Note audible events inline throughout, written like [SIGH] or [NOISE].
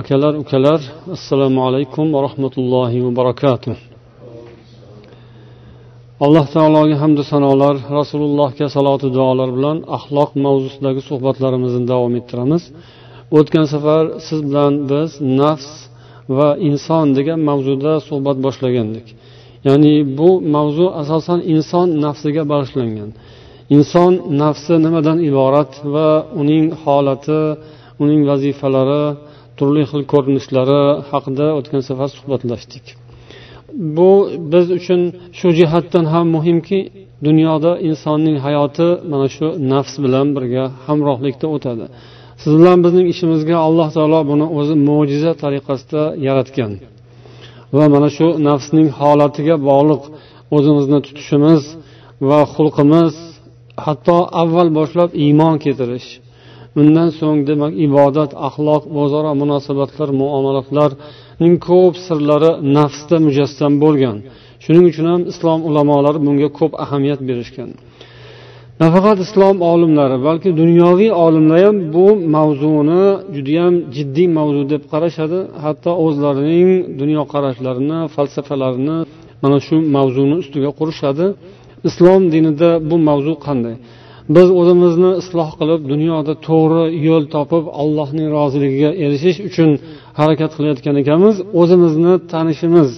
akalar ukalar assalomu alaykum va rahmatullohi va barakatuh. Alloh taologa hamdu sanolar rasulullohga salotu duolar bilan axloq mavzusidagi suhbatlarimizni davom ettiramiz. O'tgan safar siz bilan biz nafs va inson degan mavzuda suhbat boshlagandik. Ya'ni bu mavzu asosan inson nafsiga bag'ishlangan. Inson nafsi nimadan iborat va uning holati uning vazifalari turli xil ko'rinishlari haqida o'tgan safar suhbatlashdik. Bu biz uchun shu jihatdan ham muhimki dunyoda insonning hayoti mana shu nafs bilan birga hamrohlikda o'tadi. Siz bilan bizning ishimizga alloh taolo buni o'zi mo'jiza tariqasida yaratgan. Va mana shu nafsning holatiga bog'liq o'zimizni tutishimiz va xulqimiz hatto avval boshlab iymon keltirish undan so'ng demak ibodat axloq o'zaro munosabatlar muomalatlarning ko'p sirlari nafsda mujassam bo'lgan. Shuning uchun ham islom ulamolari bunga ko'p ahamiyat berishgan. Nafaqat islom olimlari balki dunyoviy olimlar ham bu mavzuni judayam jiddiy mavzu deb qarashadi. Hatto o'zlarining dunyoqarashlarini falsafalarini mana shu mavzuni ustiga qurishadi. Islom dinida bu mavzu qanday? Biz o'zimizni isloh qilib dunyoda to'g'ri yo'l topib allohning roziligiga erishish uchun harakat qilayotgan ekanmiz. O'zimizni tanishimiz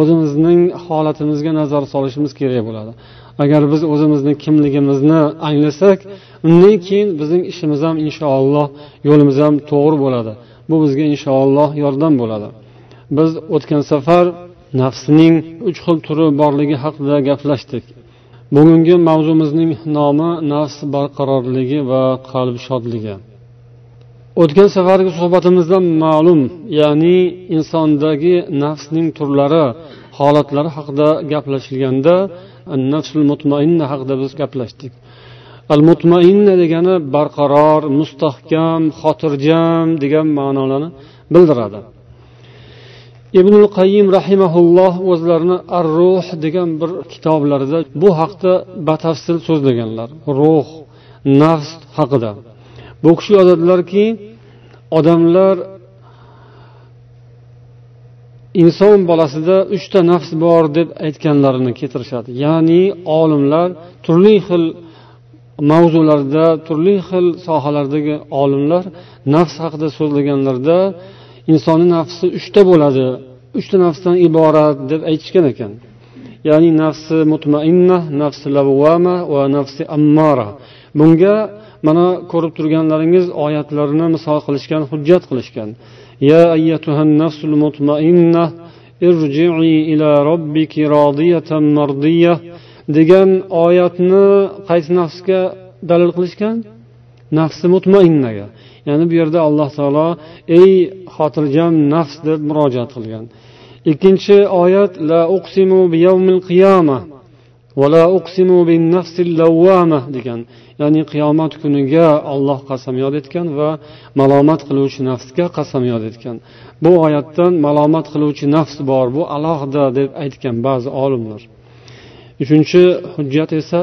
o'zimizning holatimizga nazar solishimiz kerak bo'ladi. Agar biz o'zimizni kimligimizni anglasak undan keyin bizning ishimiz ham inshaalloh yo'limiz ham to'g'ri bo'ladi. Bu bizga inshaalloh yordam bo'ladi. Biz o'tgan safar nafsning uch xil turi borligi haqida gaplashdik. Bugungi mavzumizning nomi nafs barqarorligi va qalb shodligi o'tgan safargi suhbatimizda ma'lum ya'ni insondagi nafsning turlari holatlari haqida gaplashilganda nafsul mutmainna haqida biz gaplashdik. Al mutmainna degani barqaror mustahkam xotirjam degan ma'nolarni bildiradi. Ibnul qayim rahimaulloh o'zlarini ar ruh degan bir kitoblarida bu haqda batafsil so'zlaganlar. Ruh nafs haqida. Bu kishi yozadilarki odamlar inson bolasida uchta nafs bor deb aytganlarini keltirishadi. Ya'ni olimlar turli xil mavzularda turli xil sohalardagi olimlar nafs haqida so'zlaganlarida insonni nafsi uchta bo'ladi. Uchta nafsdan iborat deb aytishgan ekan. Ya'ni nafsi mutmainna nafsi lavvama va nafsi ammara. Bunga mana ko'rib turganlaringiz oyatlarni misol qilishgan hujjat qilishgan. Ya ayyatuhan nafsul mutmainna irji'i ila robbiki rodiyatan mardiya degan oyatni qaysi nafsga dalil qilishgan? Nafsi mutmainnaga. Ya'ni bu yerda alloh taolo ey xotirjam nafs deb murojaat qilgan. Ikkinchi oyat la uqsimu biyawmil qiyama va la uqsimu bin nafsil lawwama degan. Ya'ni qiyomat kuniga olloh qasamyod etgan va malomat qiluvchi nafsga qasamyod etgan. Bu oyatdan malomat qiluvchi nafs bor bu alohida deb aytgan ba'zi olimlar. Uchinchi hujjat esa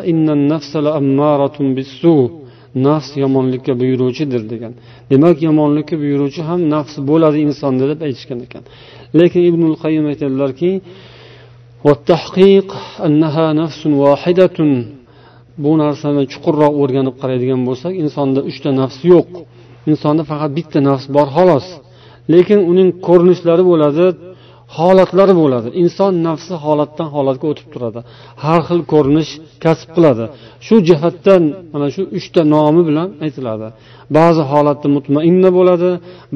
nafs yomonlikka buyuruvchidir degan. Demak yomonlikka buyuruvchi ham nafs bo'ladi insonda deb aytishgan ekan. Lekin ibnul qayim aytadilarki bu narsani chuqurroq o'rganib qaraydigan bo'lsak insonda uchta nafs yo'q. Insonda faqat bitta nafs bor xolos. Lekin uning ko'rinishlari bo'ladi holatlari bo'ladi. Inson nafsi holatdan holatga o'tib turadi. Har xil ko'rinish kasb qiladi. Shu jihatdan mana shu uchta nomi bilan aytiladi. Ba'zi holatda mutmainna bo'ladi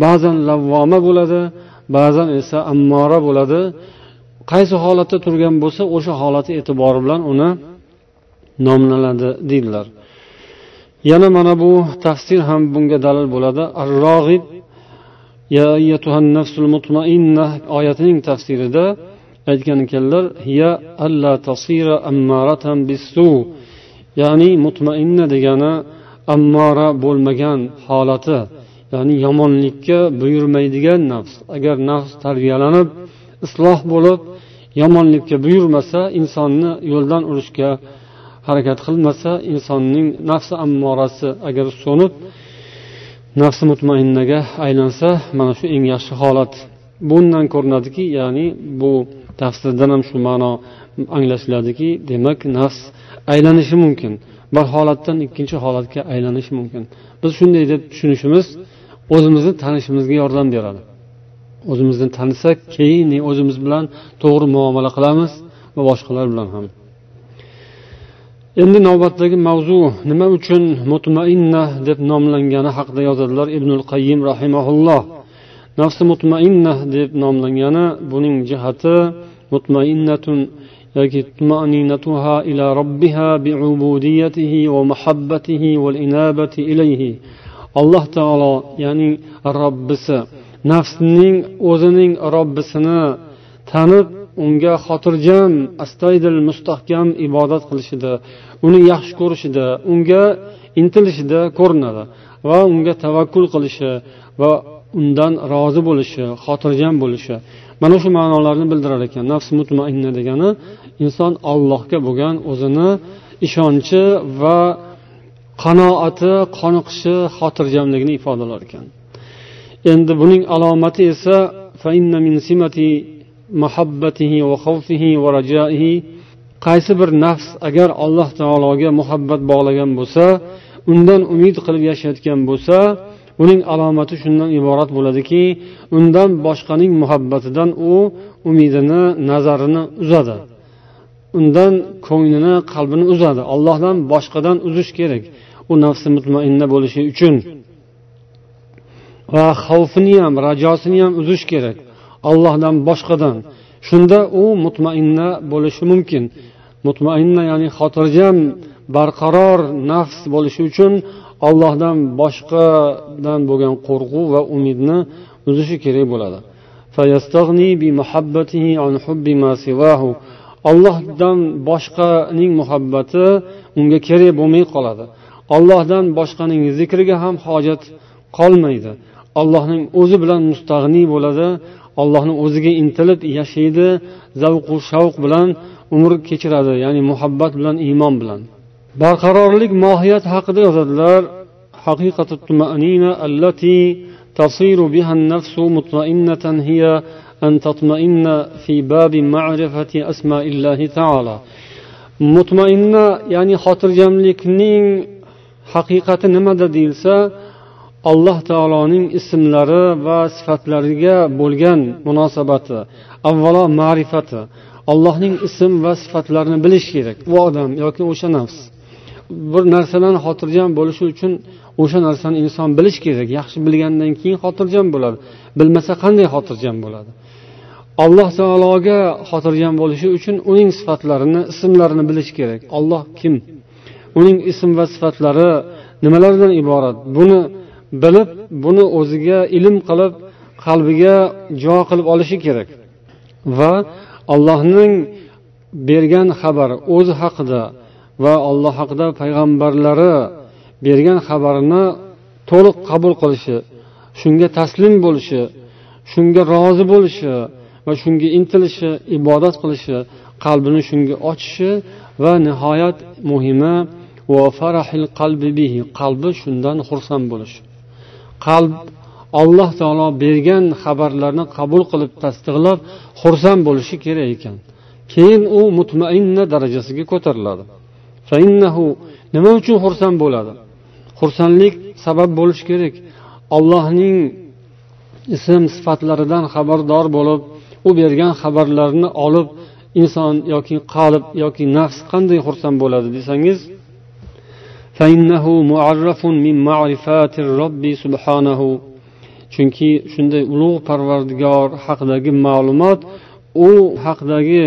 ba'zan lavvoma bo'ladi ba'zan esa ammora bo'ladi. Qaysi holatda turgan bo'lsa o'sha holati e'tibori bilan uni nomlanadi deydilar. Yana mana bu tafsir ham bunga dalil bo'ladi. Ar rog'ib ya ayyatuhan nafsul mutmainna oyatining tafsirida aytgan ekanlar ya'ni mutmainna degani ammora bo'lmagan holati ya'ni yomonlikka buyurmaydigan nafs. Agar nafs tarbiyalanib isloh bo'lib yomonlikka buyurmasa insonni yo'ldan urishga harakat qilmasa insonning nafsi ammorasi agar so'nib nafsi mutmainnaga aylansa mana shu eng yaxshi holat. Bundan ko'rinadiki ya'ni bu tafsirdan ham shu ma'no anglashiladiki demak nafs aylanishi mumkin. Bir holatdan ikkinchi holatga aylanishi mumkin. Biz shunday deb tushunishimiz o'zimizni tanishimizga yordam beradi. O'zimizni tanisak keyin o'zimiz bilan to'g'ri muomala qilamiz va boshqalar bilan ham. Endi navbatdagi mavzu nima uchun mutmainna deb nomlangani haqida yozadilar ibnul qayyim rahimaulloh nafsi mutmainna deb nomlangani buning jihati mutmainnatun yoki tumaninatuha ila robbiha biubudiyatihi va muhabbatihi val inabati ilayhi. Alloh taolo ya'ni robbisi nafsning o'zining robbisini tanib unga xotirjam astoydil mustahkam ibodat qilishida uni yaxshi ko'rishida unga intilishida ko'rinadi va unga tavakkul qilishi va undan rozi bo'lishi xotirjam bo'lishi. Mana shu ma'nolarni bildirar ekan. Nafs mutmainna degani inson ollohga bo'lgan o'zini ishonchi va qanoati qoniqishi xotirjamligini ifodalar ekan. Endi buning alomati esa qaysi bir nafs agar alloh taologa muhabbat bog'lagan bo'lsa undan umid qilib yashayotgan bo'lsa uning alomati shundan iborat bo'ladiki undan boshqaning muhabbatidan u umidini nazarini uzadi. Undan ko'nglini qalbini uzadi. Allohdan boshqadan uzish kerak. U nafsi mutmainna bo'lishi uchun. Va xavfini ham rajosini ham uzish kerak. Allohdan boshqadan. Shunda u mutmainna bo'lishi mumkin. Mutmainna ya'ni xotirjam barqaror nafs bo'lishi uchun ollohdan boshqadan bo'lgan qo'rquv va umidni uzishi kerak bo'ladi. Ollohdan boshqaning muhabbati unga kerak bo'lmay qoladi. Ollohdan boshqaning zikriga ham hojat qolmaydi. Ollohning o'zi bilan mustag'niy bo'ladi. ollohni o'ziga intilib yashaydi zavqu shavq bilan umr kechiradi ya'ni muhabbat bilan iymon bilan barqarorlik mohiyat haqida yozadilar حقيقة الطمأنينة التي تصير بها النفس مطمئنة هي أن تطمئن في باب معرفة أسماء الله تعالى mutmainna ya'ni xotirjamlikning haqiqati nimada deyilsa alloh taoloning ismlari va sifatlariga bo'lgan munosabati avvalo ma'rifati. Allohning ism va sifatlarini bilish kerak u odam yoki o'sha nafs. Bir narsadan xotirjam bo'lishi uchun o'sha narsani inson bilish kerak yaxshi bilgandan keyin xotirjam bo'ladi bilmasa qanday xotirjam bo'ladi? Alloh taologa xotirjam bo'lishi uchun uning sifatlarini ismlarini bilish kerak. Olloh kim? Uning ism va sifatlari nimalardan iborat? Buni bilib buni o'ziga ilm qilib qalbiga jo qilib olishi kerak. Va allohning bergan xabar o'zi haqida va alloh haqida payg'ambarlari bergan xabarini to'liq qabul qilishi shunga taslim bo'lishi shunga rozi bo'lishi va shunga intilishi ibodat qilishi qalbini shunga ochishi va nihoyat muhimi qalbi shundan xursand bo'lishi. Qalb alloh taolo bergan xabarlarni qabul qilib tasdiqlab xursand bo'lishi kerak ekan. Keyin u mutmainna darajasiga ko'tariladi. Nima uchun xursand bo'ladi? Xursandlik sabab bo'lishi kerak. Allohning ism sifatlaridan xabardor bo'lib u bergan xabarlarni olib inson yoki qalb yoki nafs qanday xursand bo'ladi desangiz فإنه معرف من معرفات الرب سبحانه. chunki shunday ulug' parvardigor haqidagi ma'lumot u haqidagi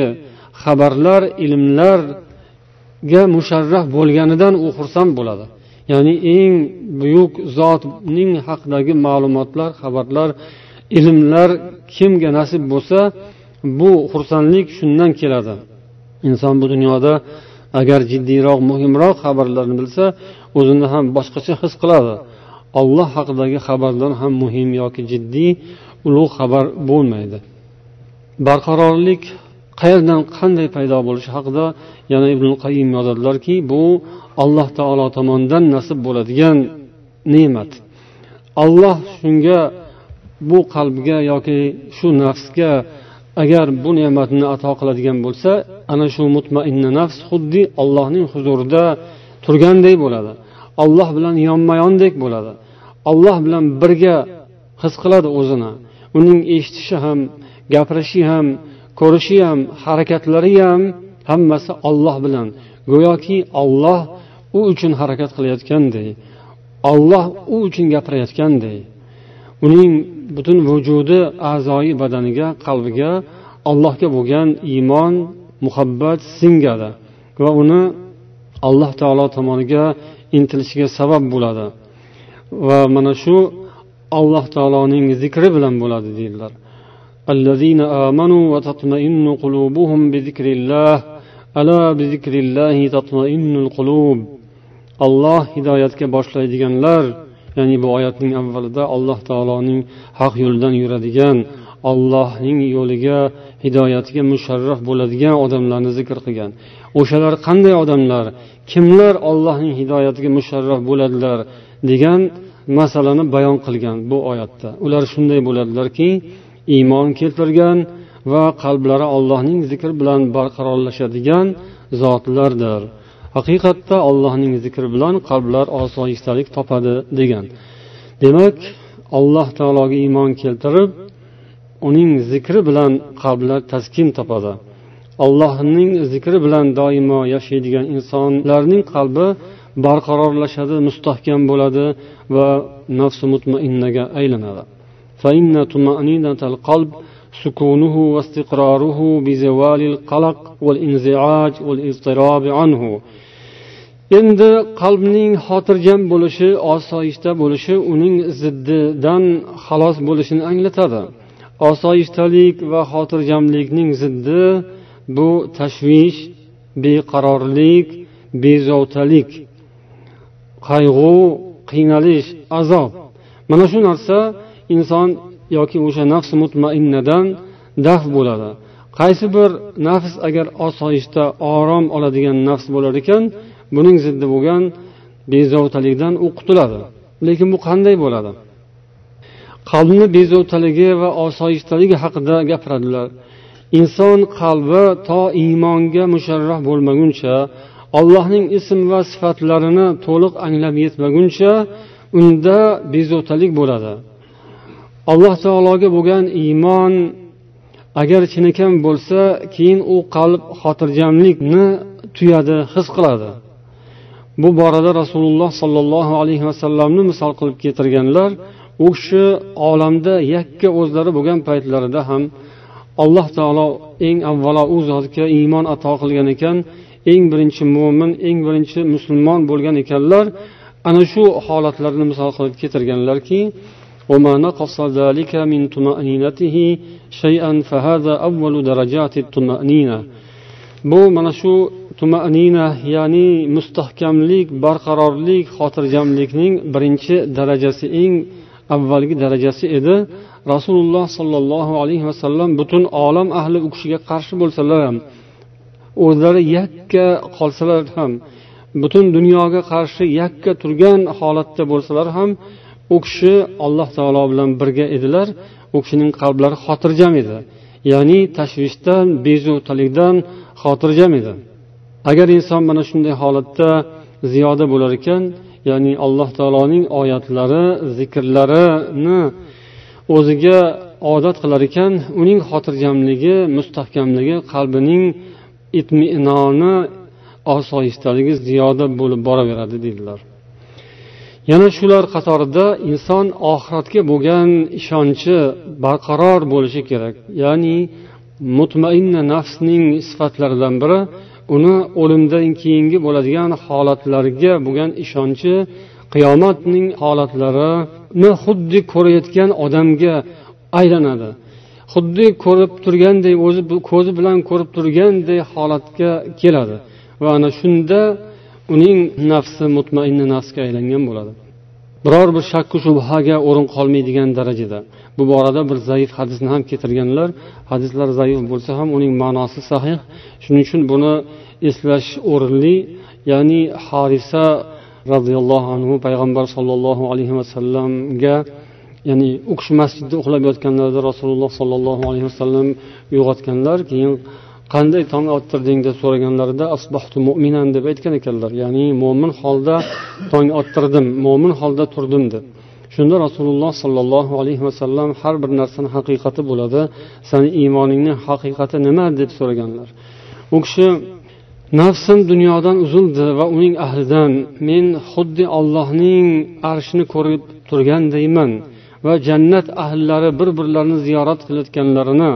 xabarlar ilmlarga musharraf bo'lganidan u xursand bo'ladi ya'ni eng buyuk zotning haqidagi ma'lumotlar xabarlar ilmlar kimga nasib bo'lsa bu xursandlik shundan keladi inson bu dunyoda agar jiddiyroq muhimroq xabarlarni bilsa o'zini ham boshqacha his qiladi. Olloh haqidagi xabardan ham muhim yoki jiddiy ulug' xabar bo'lmaydi. Barqarorlik qayerdan qanday paydo bo'lishi haqida yana ibn qayim yozadilarki bu alloh taolo tomonidan nasib bo'ladigan ne'mat. Alloh shunga bu qalbga yoki shu nafsga agar bu ne'matni ato qiladigan bo'lsa ana shu mutmainna nafs xuddi allohning huzurida turganday bo'ladi. Olloh bilan yonma yondek bo'ladi. Olloh bilan birga his qiladi o'zini. Uning eshitishi ham gapirishi ham ko'rishi ham harakatlari ham hammasi olloh bilan. Go'yoki olloh u uchun harakat qilayotganday olloh u uchun gapirayotganday uning butun vujudi a'zoyi badaniga qalbiga allohga bo'lgan iymon muhabbat singadi va uni alloh taolo tomoniga intilishiga sabab bo'ladi va mana shu alloh taoloning zikri bilan bo'ladi deydilar الذين آمنوا وتطمئن قلوبهم بذكر الله ألا بذكر الله تطمئن القلوب olloh hidoyatga boshlaydiganlar ya'ni bu oyatning avvalida alloh taoloning haq yo'lidan yuradigan ollohning yo'liga hidoyatiga musharraf bo'ladigan odamlarni zikr qilgan. O'shalar qanday odamlar? Kimlar ollohning hidoyatiga musharraf bo'ladilar degan masalani bayon qilgan bu oyatda. Ular shunday bo'ladilarki iymon keltirgan va qalblari allohning zikr bilan barqarorlashadigan zotlardir. Haqiqatda allohning zikri bilan qalblar osoyishtalik topadi degan. Demak alloh taologa iymon keltirib uning zikri bilan qalblar taskin topadi. Allohning zikri bilan doimo yashaydigan insonlarning qalbi barqarorlashadi mustahkam bo'ladi va nafsi mutmainnaga aylanadi. سكونه واستقراره بزوال القلق والانزعاج والاضطراب عنه endi qalbning xotirjam bo'lishi osoyishta bo'lishi uning ziddidan xalos bo'lishini anglatadi osoyishtalik va xotirjamlikning ziddi bu tashvish beqarorlik bezovtalik qayg'u qiynalish azob mana shu narsa inson yoki o'sha nafs mutmainnadan daf bo'ladi. Qaysi bir nafs agar osoyishta orom oladigan nafs bo'lar ekan buning ziddi bo'lgan bezovtalikdan u qutuladi. Lekin bu qanday bo'ladi? Qalbni bezovtaligi va osoyishtaligi haqida gapiradilar. Inson qalbi to iymonga musharraf bo'lmaguncha allohning ism va sifatlarini to'liq anglab yetmaguncha unda bezovtalik bo'ladi. Alloh taologa bo'lgan iymon agar chinakam bo'lsa keyin u qalb xotirjamlikni tuyadi his qiladi. Bu borada rasululloh sollallohu alayhi vasallamni misol qilib keltirganlar u kishi olamda yakka o'zlari bo'lgan paytlarida ham alloh taolo eng avvalo u zotga iymon ato qilgan ekan eng birinchi mo'min eng birinchi musulmon bo'lgan ekanlar ana shu holatlarni misol qilib keltirganlarki وما نقص ذلك من طمأنينته شيئا فهذا أول درجات الطمأنينة bu mana shu tumanina ya'ni mustahkamlik barqarorlik xotirjamlikning birinchi darajasi eng avvalgi darajasi edi rasululloh sollallohu alayhi vasallam butun olam ahli u kishiga qarshi bo'lsalar ham o'zlari yakka qolsalar ham butun dunyoga qarshi yakka turgan holatda bo'lsalar ham u kishi alloh taolo bilan birga edilar. U kishining qalblari xotirjam edi. Ya'ni tashvishdan bezovtalikdan xotirjam edi. Agar inson mana shunday holatda ziyoda bo'lar ekan ya'ni alloh taoloning oyatlari zikrlarini o'ziga odat qilar ekan uning xotirjamligi mustahkamligi qalbining itminoni osoyishtaligi ziyoda bo'lib boraveradi deydilar. Yana shular qatorida inson oxiratga bo'lgan ishonchi barqaror bo'lishi kerak. Ya'ni mutmainna nafsning sifatlaridan biri uni o'limdan keyingi bo'ladigan holatlarga bo'lgan ishonchi qiyomatning holatlarini xuddi ko'rayotgan odamga aylanadi. Xuddi ko'rib turganday o'zi ko'zi bilan ko'rib turganday holatga keladi. Va ana shunda uning nafsi mutmainna nafsga aylangan bo'ladi. Biror bir shakku shubhaga o'rin qolmaydigan darajada. Bu borada bir zaif hadisni ham keltirganlar hadislar zaif bo'lsa ham uning ma'nosi sahih. Shuning uchun buni eslash o'rinli ya'ni harisa roziyallohu anhu payg'ambar sollallohu alayhi vasallamga ya'ni u kishi masjidda uxlab yotganlarida rasululloh sollallohu alayhi vasallam uyg'otganlar keyin qanday tong ottirding deb so'raganlarida asbahtu mo'minan deb aytgan ekanlar. Ya'ni mo'min holda tong ottirdim mo'min holda turdim deb. Shunda rasululloh sollallohu alayhi vasallam har bir narsani haqiqati bo'ladi sani iymoningni haqiqati nima? deb so'raganlar. U kishi nafsim dunyodan uzildi va uning ahlidan men xuddi ollohning arshini ko'rib turgandayman va jannat ahllari bir birlarini ziyorat qilayotganlarini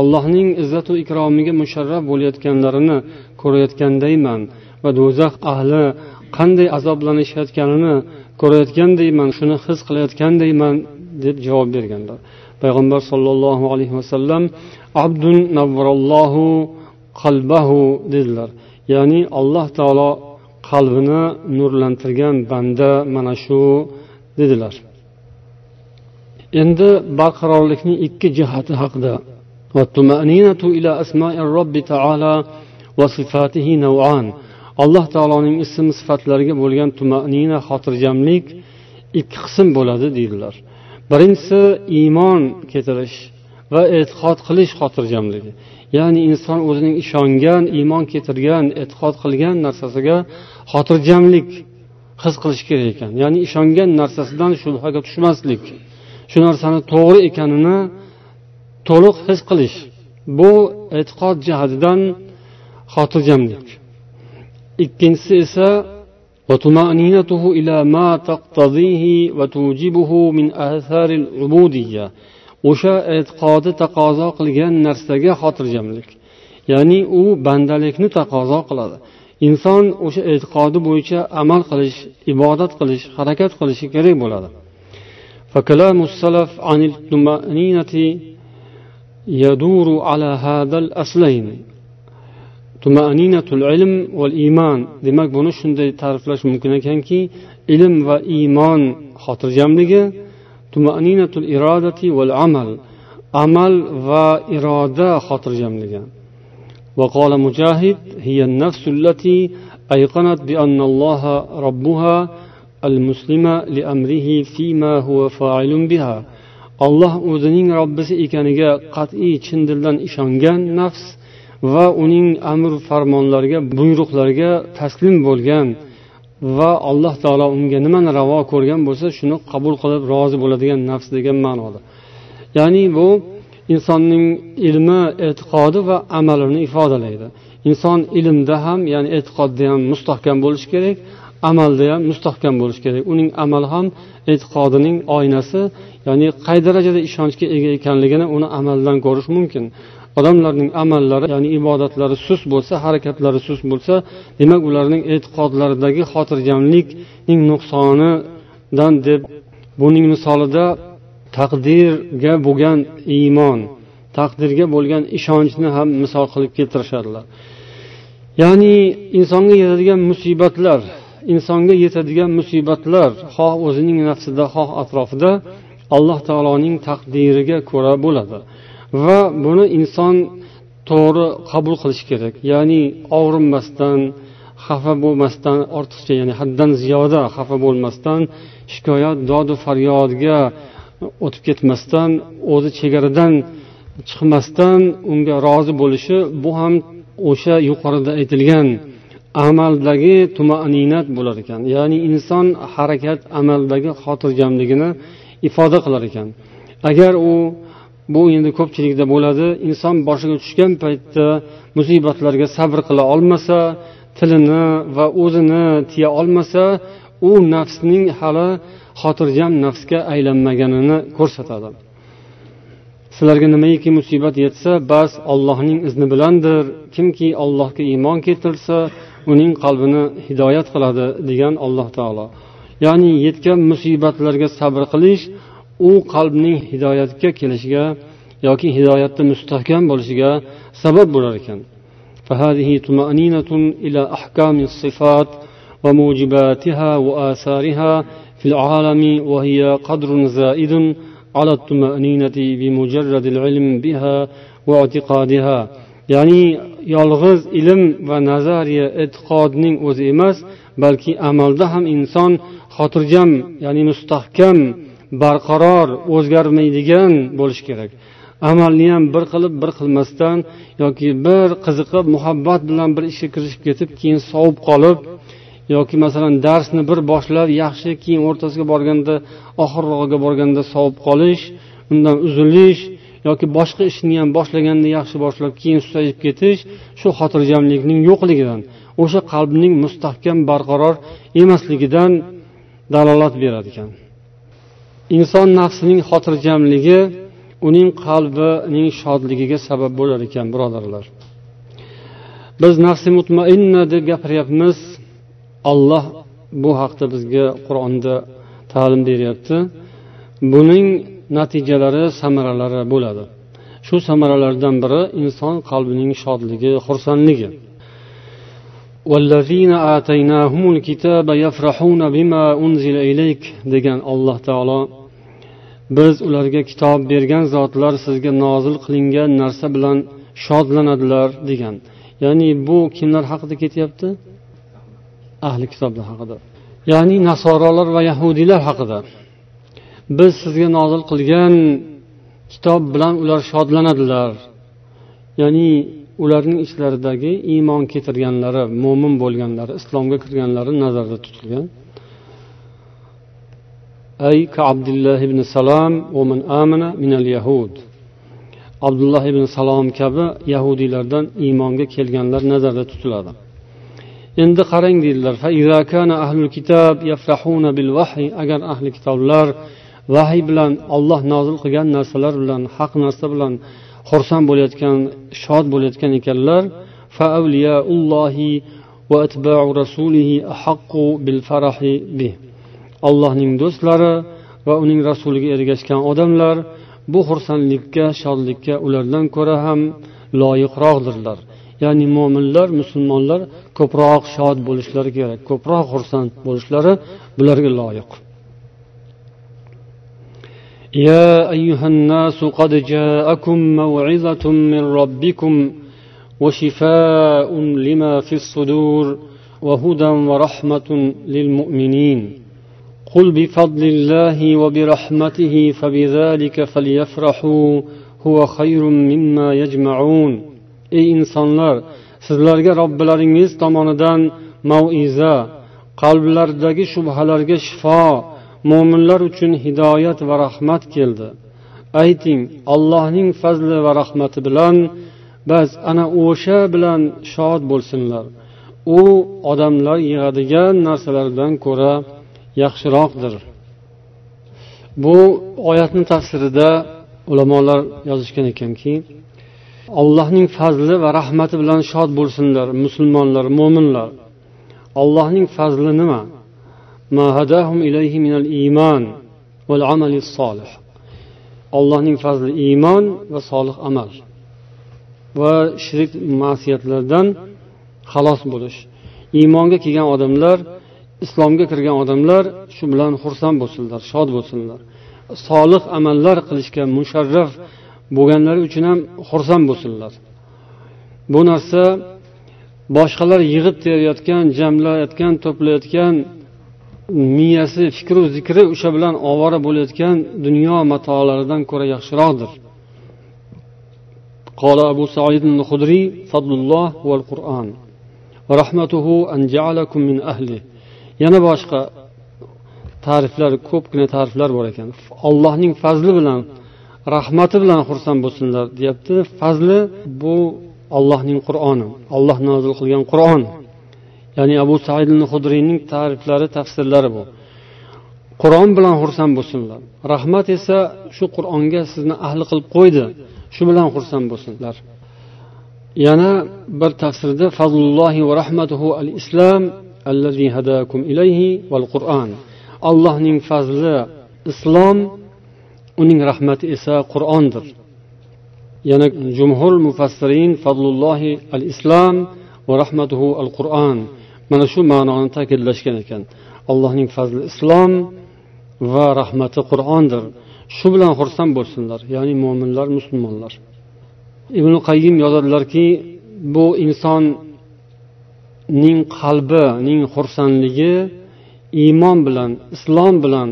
allohning izzatu ikromiga musharraf bo'layotganlarini ko'rayotgandayman va do'zax ahli qanday azoblanishayotganini ko'rayotgandayman shuni his qilayotgandayman deb javob berganlar. Payg'ambar sollallohu alayhi vasallam abdun navvarallohu qalbahu dedilar. Ya'ni alloh taolo qalbini nurlantirgan banda mana shu dedilar. Endi barqarorlikning ikki jihati haqida alloh taoloning ism sifatlariga bo'lgan tumanina xotirjamlik ikki qism bo'ladi deydilar. Birinchisi iymon keltirish va e'tiqod qilish xotirjamligi. Ya'ni inson o'zining ishongan iymon keltirgan e'tiqod qilgan narsasiga xotirjamlik his qilish kerak ekan. Ya'ni ishongan narsasidan shubhaga tushmaslik. Shu narsani to'g'ri ekanini to'liq his qilish bu e'tiqod jihatidan xotirjamlik. Ikkinchisi esa o'sha e'tiqodi taqozo qilgan narsaga xotirjamlik. Ya'ni u bandalikni taqozo qiladi. Inson o'sha e'tiqodi bo'yicha amal qilish ibodat qilish harakat qilishi kerak bo'ladi. يدور على هذا الأصلين. طمأنينة العلم والإيمان. دماغ بنشن دي تعرف لاش ممكن كان كي علم وإيمان خاطر جامدك طمأنينة الإرادة والعمل. عمل وإرادة خاطر جامدك وقال مجاهد هي النفس التي أيقنت بأن الله ربها المسلم لأمره فيما هو فاعل بها. Olloh o'zining robbisi ekaniga qat'iy chin dildan ishongan nafs va uning amr farmonlariga buyruqlariga taslim bo'lgan va alloh taolo unga nimani ravo ko'rgan bo'lsa shuni qabul qilib rozi bo'ladigan nafs degan ma'noda. Ya'ni bu insonning ilmi e'tiqodi va amalini ifodalaydi. Inson ilmda ham ya'ni e'tiqodda ham mustahkam bo'lishi kerak amalda ham mustahkam bo'lishi kerak. Uning amali ham e'tiqodining oynasi ya'ni qay darajada ishonchga ega ekanligini uni amaldan ko'rish mumkin. Odamlarning amallari ya'ni ibodatlari sust bo'lsa harakatlari sust bo'lsa demak ularning e'tiqodlaridagi xotirjamlikning nuqsonidan deb buning misolida taqdirga bo'lgan iymon taqdirga bo'lgan ishonchni ham misol qilib keltirishadilar. Ya'ni insonga yetadigan musibatlar insonga yetadigan musibatlar xoh o'zining nafsida xoh atrofida alloh taoloning taqdiriga ko'ra bo'ladi. Va buni inson to'g'ri qabul qilishi kerak. Ya'ni og'rinmasdan xafa bo'lmasdan ortiqcha ya'ni haddan ziyoda xafa bo'lmasdan shikoyat dodu faryodga o'tib ketmasdan o'zi chegaradan chiqmasdan unga rozi bo'lishi bu ham o'sha yuqorida aytilgan amaldagi tumaninat bo'lar ekan. Ya'ni inson harakat amaldagi xotirjamligini ifoda qilar ekan. Agar u bu endi ko'pchilikda bo'ladi inson boshiga tushgan paytda musibatlarga sabr qila olmasa tilini va o'zini tiya olmasa u nafsning hali xotirjam nafsga aylanmaganini ko'rsatadi. Sizlarga nimaiki musibat yetsa bas ollohning izni bilandir. Kimki allohga iymon keltirsa uning qalbini hidoyat qiladi degan alloh taolo. ya'ni yetgan musibatlarga sabr qilish u qalbning hidoyatga kelishiga yoki hidoyatda mustahkam bo'lishiga sabab bo'lar ekan فهذه طمأنينة إلى أحكام الصفات وموجباتها وآثارها في العالم وهي قدر زائد على الطمأنينة بمجرد العلم بها واعtiqodiha ya'ni yolg'iz ilm va nazariya e'tiqodning o'zi emas balki amalda ham inson xotirjam ya'ni mustahkam barqaror o'zgarmaydigan bo'lishi kerak. Amalni ham bir qilib bir qilmasdan yoki bir qiziqib muhabbat bilan bir ishga kirishib ketib keyin sovib qolib yoki masalan darsni bir boshlab yaxshi keyin o'rtasiga borganda oxirrog'iga borganda sovib qolish undan uzilish yoki boshqa ishni ham boshlaganda yaxshi boshlab keyin susayib ketish shu xotirjamlikning yo'qligidan o'sha qalbning mustahkam barqaror emasligidan dalolat berar ekan. Inson nafsining xotirjamligi uning qalbining shodligiga sabab bo'lar ekan birodarlar. Biz nafsi mutmainna deb gapiryapmiz. Olloh bu haqda bizga qur'onda ta'lim beryapti. Buning natijalari samaralari bo'ladi. Shu samaralardan biri inson qalbining shodligi xursandligi. والذين آتيناهم الكتاب يفرحون بما أنزل إليك degan alloh taolo biz ularga kitob bergan zotlar sizga nozil qilingan narsa bilan shodlanadilar degan ya'ni bu kimlar haqida ketyapti ahli kitoblar haqida ya'ni nasorolar va yahudiylar haqida biz sizga nozil qilgan kitob bilan ular shodlanadilar ya'ni ularning ichlaridagi iymon keltirganlari mo'min bo'lganlari islomga kirganlari nazarda tutilgan. Ay abdulloh ibn salom man amana minal yahud. Abdulloh ibn salom kabi yahudiylardan iymonga kelganlar nazarda tutiladi. Endi qarang deydilar agar ahli kitoblar vahiy bilan olloh nozil qilgan narsalar bilan haq narsa bilan xursand bo'layotgan shod bo'layotgan ekanlar. Allohning do'stlari va uning rasuliga ergashgan odamlar bu xursandlikka shodlikka ulardan ko'ra ham loyiqroqdirlar. Ya'ni mo'minlar musulmonlar ko'proq shod bo'lishlari kerak ko'proq xursand bo'lishlari bularga loyiq. يا أيها الناس قد جاءكم موعظة من ربكم وشفاء لما في الصدور وهدى ورحمة للمؤمنين قل بفضل الله وبرحمته فبذلك فليفرحوا هو خير مما يجمعون ey insonlar sizlarga robbilaringiz tomonidan maiza qalblardagi shubhalarga shifo mo'minlar uchun hidoyat va rahmat keldi. Ayting allohning fazli va rahmati bilan bas ana o'sha bilan shod bo'lsinlar. U odamlar yig'adigan narsalardan ko'ra yaxshiroqdir. Bu oyatni tafsirida ulamolar yozishgan ekanki allohning fazli va rahmati bilan shod bo'lsinlar musulmonlar mo'minlar allohning fazli nima? ما هداهم إليه من الإيمان والعمل الصالح allohning fazli iymon va solih amal va shirik ma'siyatlardan xalos bo'lish iymonga kelgan odamlar islomga kirgan odamlar shu bilan xursand bo'lsinlar shod bo'lsinlar solih amallar qilishga musharraf bo'lganlari uchun ham xursand bo'lsinlar bu narsa boshqalar yig'ib terayotgan jamlayotgan to'playotgan miyasi fikru zikri o'sha bilan ovora bo'layotgan dunyo matolaridan ko'ra yaxshiroqdir قال أبو سعيد الخدري فضل الله هو القرآن ورحمته أن جعلكم من أهله yana boshqa ta'riflar ko'pgina ta'riflar bor ekan allohning fazli bilan rahmati bilan xursand bo'lsinlar deyapti fazli bu ollohning qur'oni olloh nozil qilgan qur'on Ya'ni abu said hudriyning ta'riflari tafsirlari bu. Qur'on bilan xursand bo'lsinlar. Rahmat esa shu qur'onga sizni ahli qilib qo'ydi. Shu bilan xursand bo'lsinlar. Yana bir tafsirda fazlullohi va rahmatuhu al islom allazi hadakum ilayhi val qur'on allohning fazli islom uning rahmati esa qur'ondir. Yana jumhur mufassirin fazlullohi al islom va rahmatuhu al qur'on mana shu ma'noni ta'kidlashgan ekan. Allohning fazli islom va rahmati qur'ondir. Shu bilan xursand bo'lsinlar ya'ni mo'minlar musulmonlar. Ibn qayyim yozadilarki bu insonning qalbining xursandligi iymon bilan islom bilan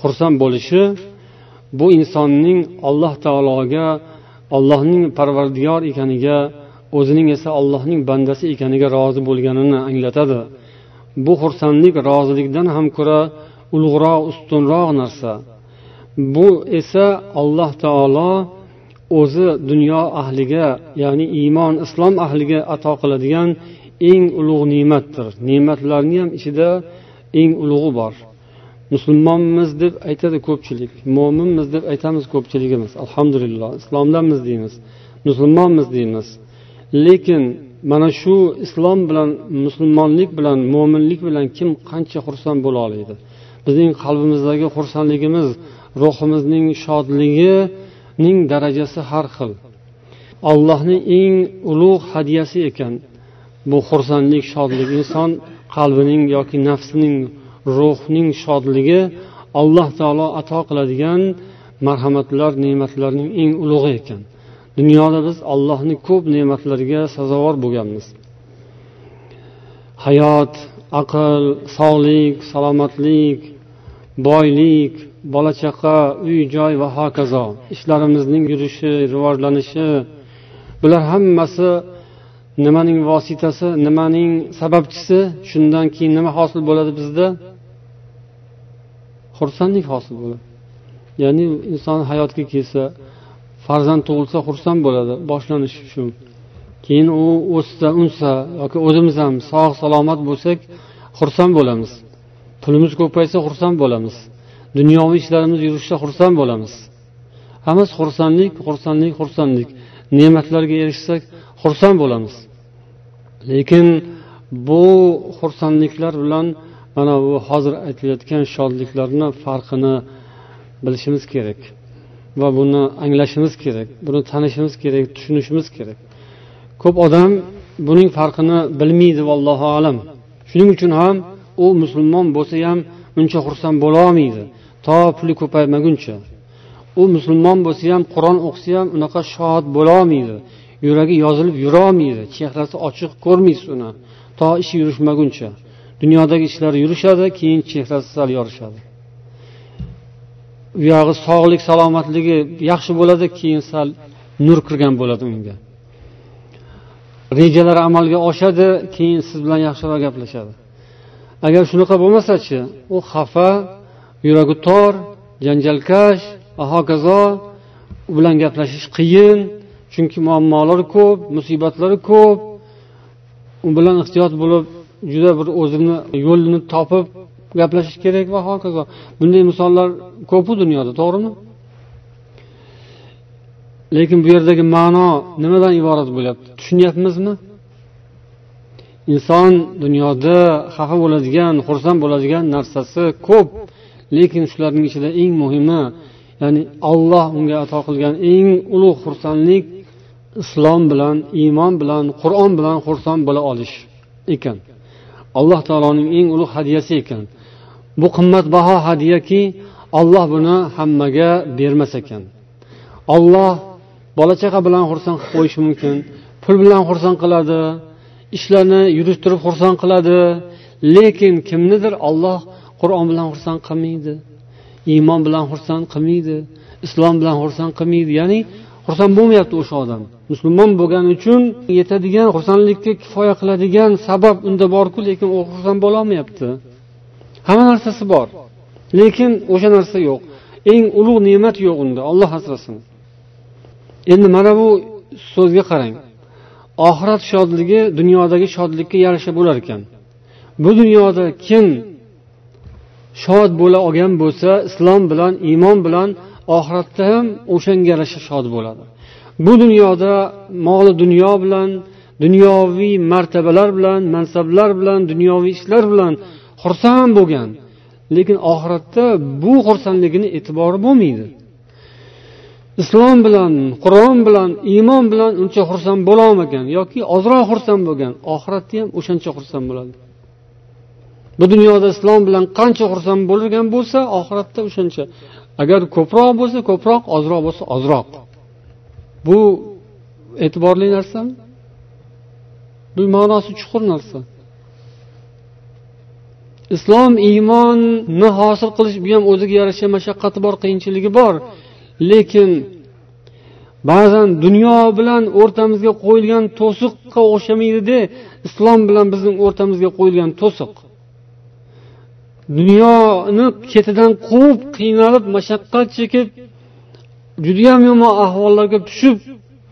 xursand bo'lishi bu insonning alloh taologa allohning parvardigor ekaniga o'zining esa allohning bandasi ekaniga rozi bo'lganini anglatadi. Bu xursandlik rozilikdan ham ko'ra ulug'roq ustunroq narsa. Bu esa alloh taolo o'zi dunyo ahliga ya'ni iymon islom ahliga ato qiladigan eng ulug' ne'matdir. Ne'matlarni ham ichida eng ulug'i bor. Musulmonmiz deb aytadi ko'pchilik mo'minmiz deb aytamiz ko'pchiligimiz. Alhamdulillah islomdanmiz deymiz musulmonmiz deymiz. Lekin mana shu islom bilan musulmonlik bilan mo'minlik bilan kim qancha xursand bo'la oladi? Bizning qalbimizdagi xursandligimiz ruhimizning shodligining darajasi har xil. Allohning eng ulug' hadyasi ekan bu xursandlik shodlik. Inson qalbining yoki nafsining ruhning shodligi alloh taolo ato qiladigan marhamatlar ne'matlarning eng ulug'i ekan. Dunyoda biz allohni ko'p ne'matlariga sazovor bo'lganmiz. Hayot aql sog'lik salomatlik boylik bola chaqa uy joy va hokazo ishlarimizning yurishi rivojlanishi bular hammasi nimaning vositasi nimaning sababchisi shundan keyin nima hosil bo'ladi bizda? Xursandlik hosil bo'ladi. Ya'ni inson hayotga kelsa farzand tug'ilsa xursand bo'ladi boshlanishi shu keyin u o'ssa unsa yoki o'zimiz ham sog' salomat bo'lsak xursand bo'lamiz. Pulimiz ko'paysa xursand bo'lamiz. Dunyoviy ishlarimiz yurishsa xursand bo'lamiz. Hammasi xursandlik xursandlik xursandlik. Ne'matlarga erishsak xursand bo'lamiz. Lekin bu xursandliklar bilan mana bu hozir aytilayotgan shodliklarni farqini bilishimiz kerak. Va buni anglashimiz kerak buni tanishimiz kerak tushunishimiz kerak. Ko'p odam buning farqini bilmaydi vallohu alam. Shuning uchun ham u musulmon bo'lsa ham uncha xursand bo'lolmaydi to puli ko'paymaguncha. U musulmon bo'lsa ham qur'on o'qisa ham unaqa shod bo'lolmaydi yuragi yozilib yurolmaydi chehrasi ochiq ko'rmaysiz uni. To ishi yurishmaguncha. Dunyodagi ishlari yurishadi keyin chehrasi sal yorishadi. Buyog'i sog'lik salomatligi yaxshi bo'ladi keyin sal nur kirgan bo'ladi unga. Rejalari amalga oshadi keyin siz bilan yaxshiroq gaplashadi. Agar shunaqa bo'lmasachi u xafa yuragi tor janjalkash va hokazo u bilan gaplashish qiyin chunki muammolari ko'p musibatlari ko'p u bilan ehtiyot bo'lib juda bir o'zini yo'lini topib gaplashish kerak va hokazo. Bunday misollar ko'pu dunyoda to'g'rimi? Lekin bu yerdagi ma'no nimadan iborat bo'lyapti? Tushunyapmizmi? Inson dunyoda xafa bo'ladigan xursand bo'ladigan narsasi ko'p. Lekin shularning ichida eng muhimi ya'ni olloh unga ato qilgan eng ulug' xursandlik islom bilan iymon bilan qur'on bilan xursand bo'la olish ekan. Alloh taoloning eng ulug' hadyasi ekan. Bu qimmatbaho hadyaki olloh buni hammaga bermas ekan. Olloh bola chaqa bilan xursand qilib qo'yishi mumkin pul bilan xursand qiladi ishlarni yurishtirib xursand qiladi. Lekin kimnidir olloh qur'on bilan xursand qilmaydi iymon bilan xursand qilmaydi islom bilan xursand qilmaydi. Ya'ni xursand bo'lmayapti o'sha odam. Musulmon bo'lgani uchun yetadigan xursandlikka kifoya qiladigan sabab unda borku lekin u xursand bo'lolmayapti. Hamma narsasi bor. Lekin o'sha narsa yo'q. Eng ulug' ne'mat yo'q unda. Olloh asrasin. Endi mana bu so'zga qarang. Oxirat shodligi dunyodagi shodlikka yarasha bo'lar ekan. Bu dunyoda kim shod bo'la olgan bo'lsa islom bilan iymon bilan oxiratda ham o'shanga yarasha shod bo'ladi. Bu dunyoda moli dunyo bilan dunyoviy martabalar bilan mansablar bilan dunyoviy ishlar bilan xursand bo'lgan. Lekin oxiratda bu xursandligini e'tibori bo'lmaydi. Islom bilan qur'on bilan iymon bilan uncha xursand bo'lolmagan yoki ozroq xursand bo'lgan oxiratda ham o'shancha xursand bo'ladi. Bu dunyoda islom bilan qancha xursand bo'lgan bo'lsa oxiratda o'shancha. Agar ko'proq bo'lsa ko'proq ozroq bo'lsa ozroq. Bu e'tiborli narsami bu ma'nosi chuqur narsa. Islom iymonni hosil qilish bu ham o'ziga yarasha mashaqqati bor qiyinchiligi bor. Lekin ba'zan dunyo bilan o'rtamizga qo'yilgan to'siqqa o'xshamaydida islom bilan bizning o'rtamizga qo'yilgan to'siq. Dunyoni ketidan quvib qiynalib mashaqqat chekib judayam yomon ahvollarga tushib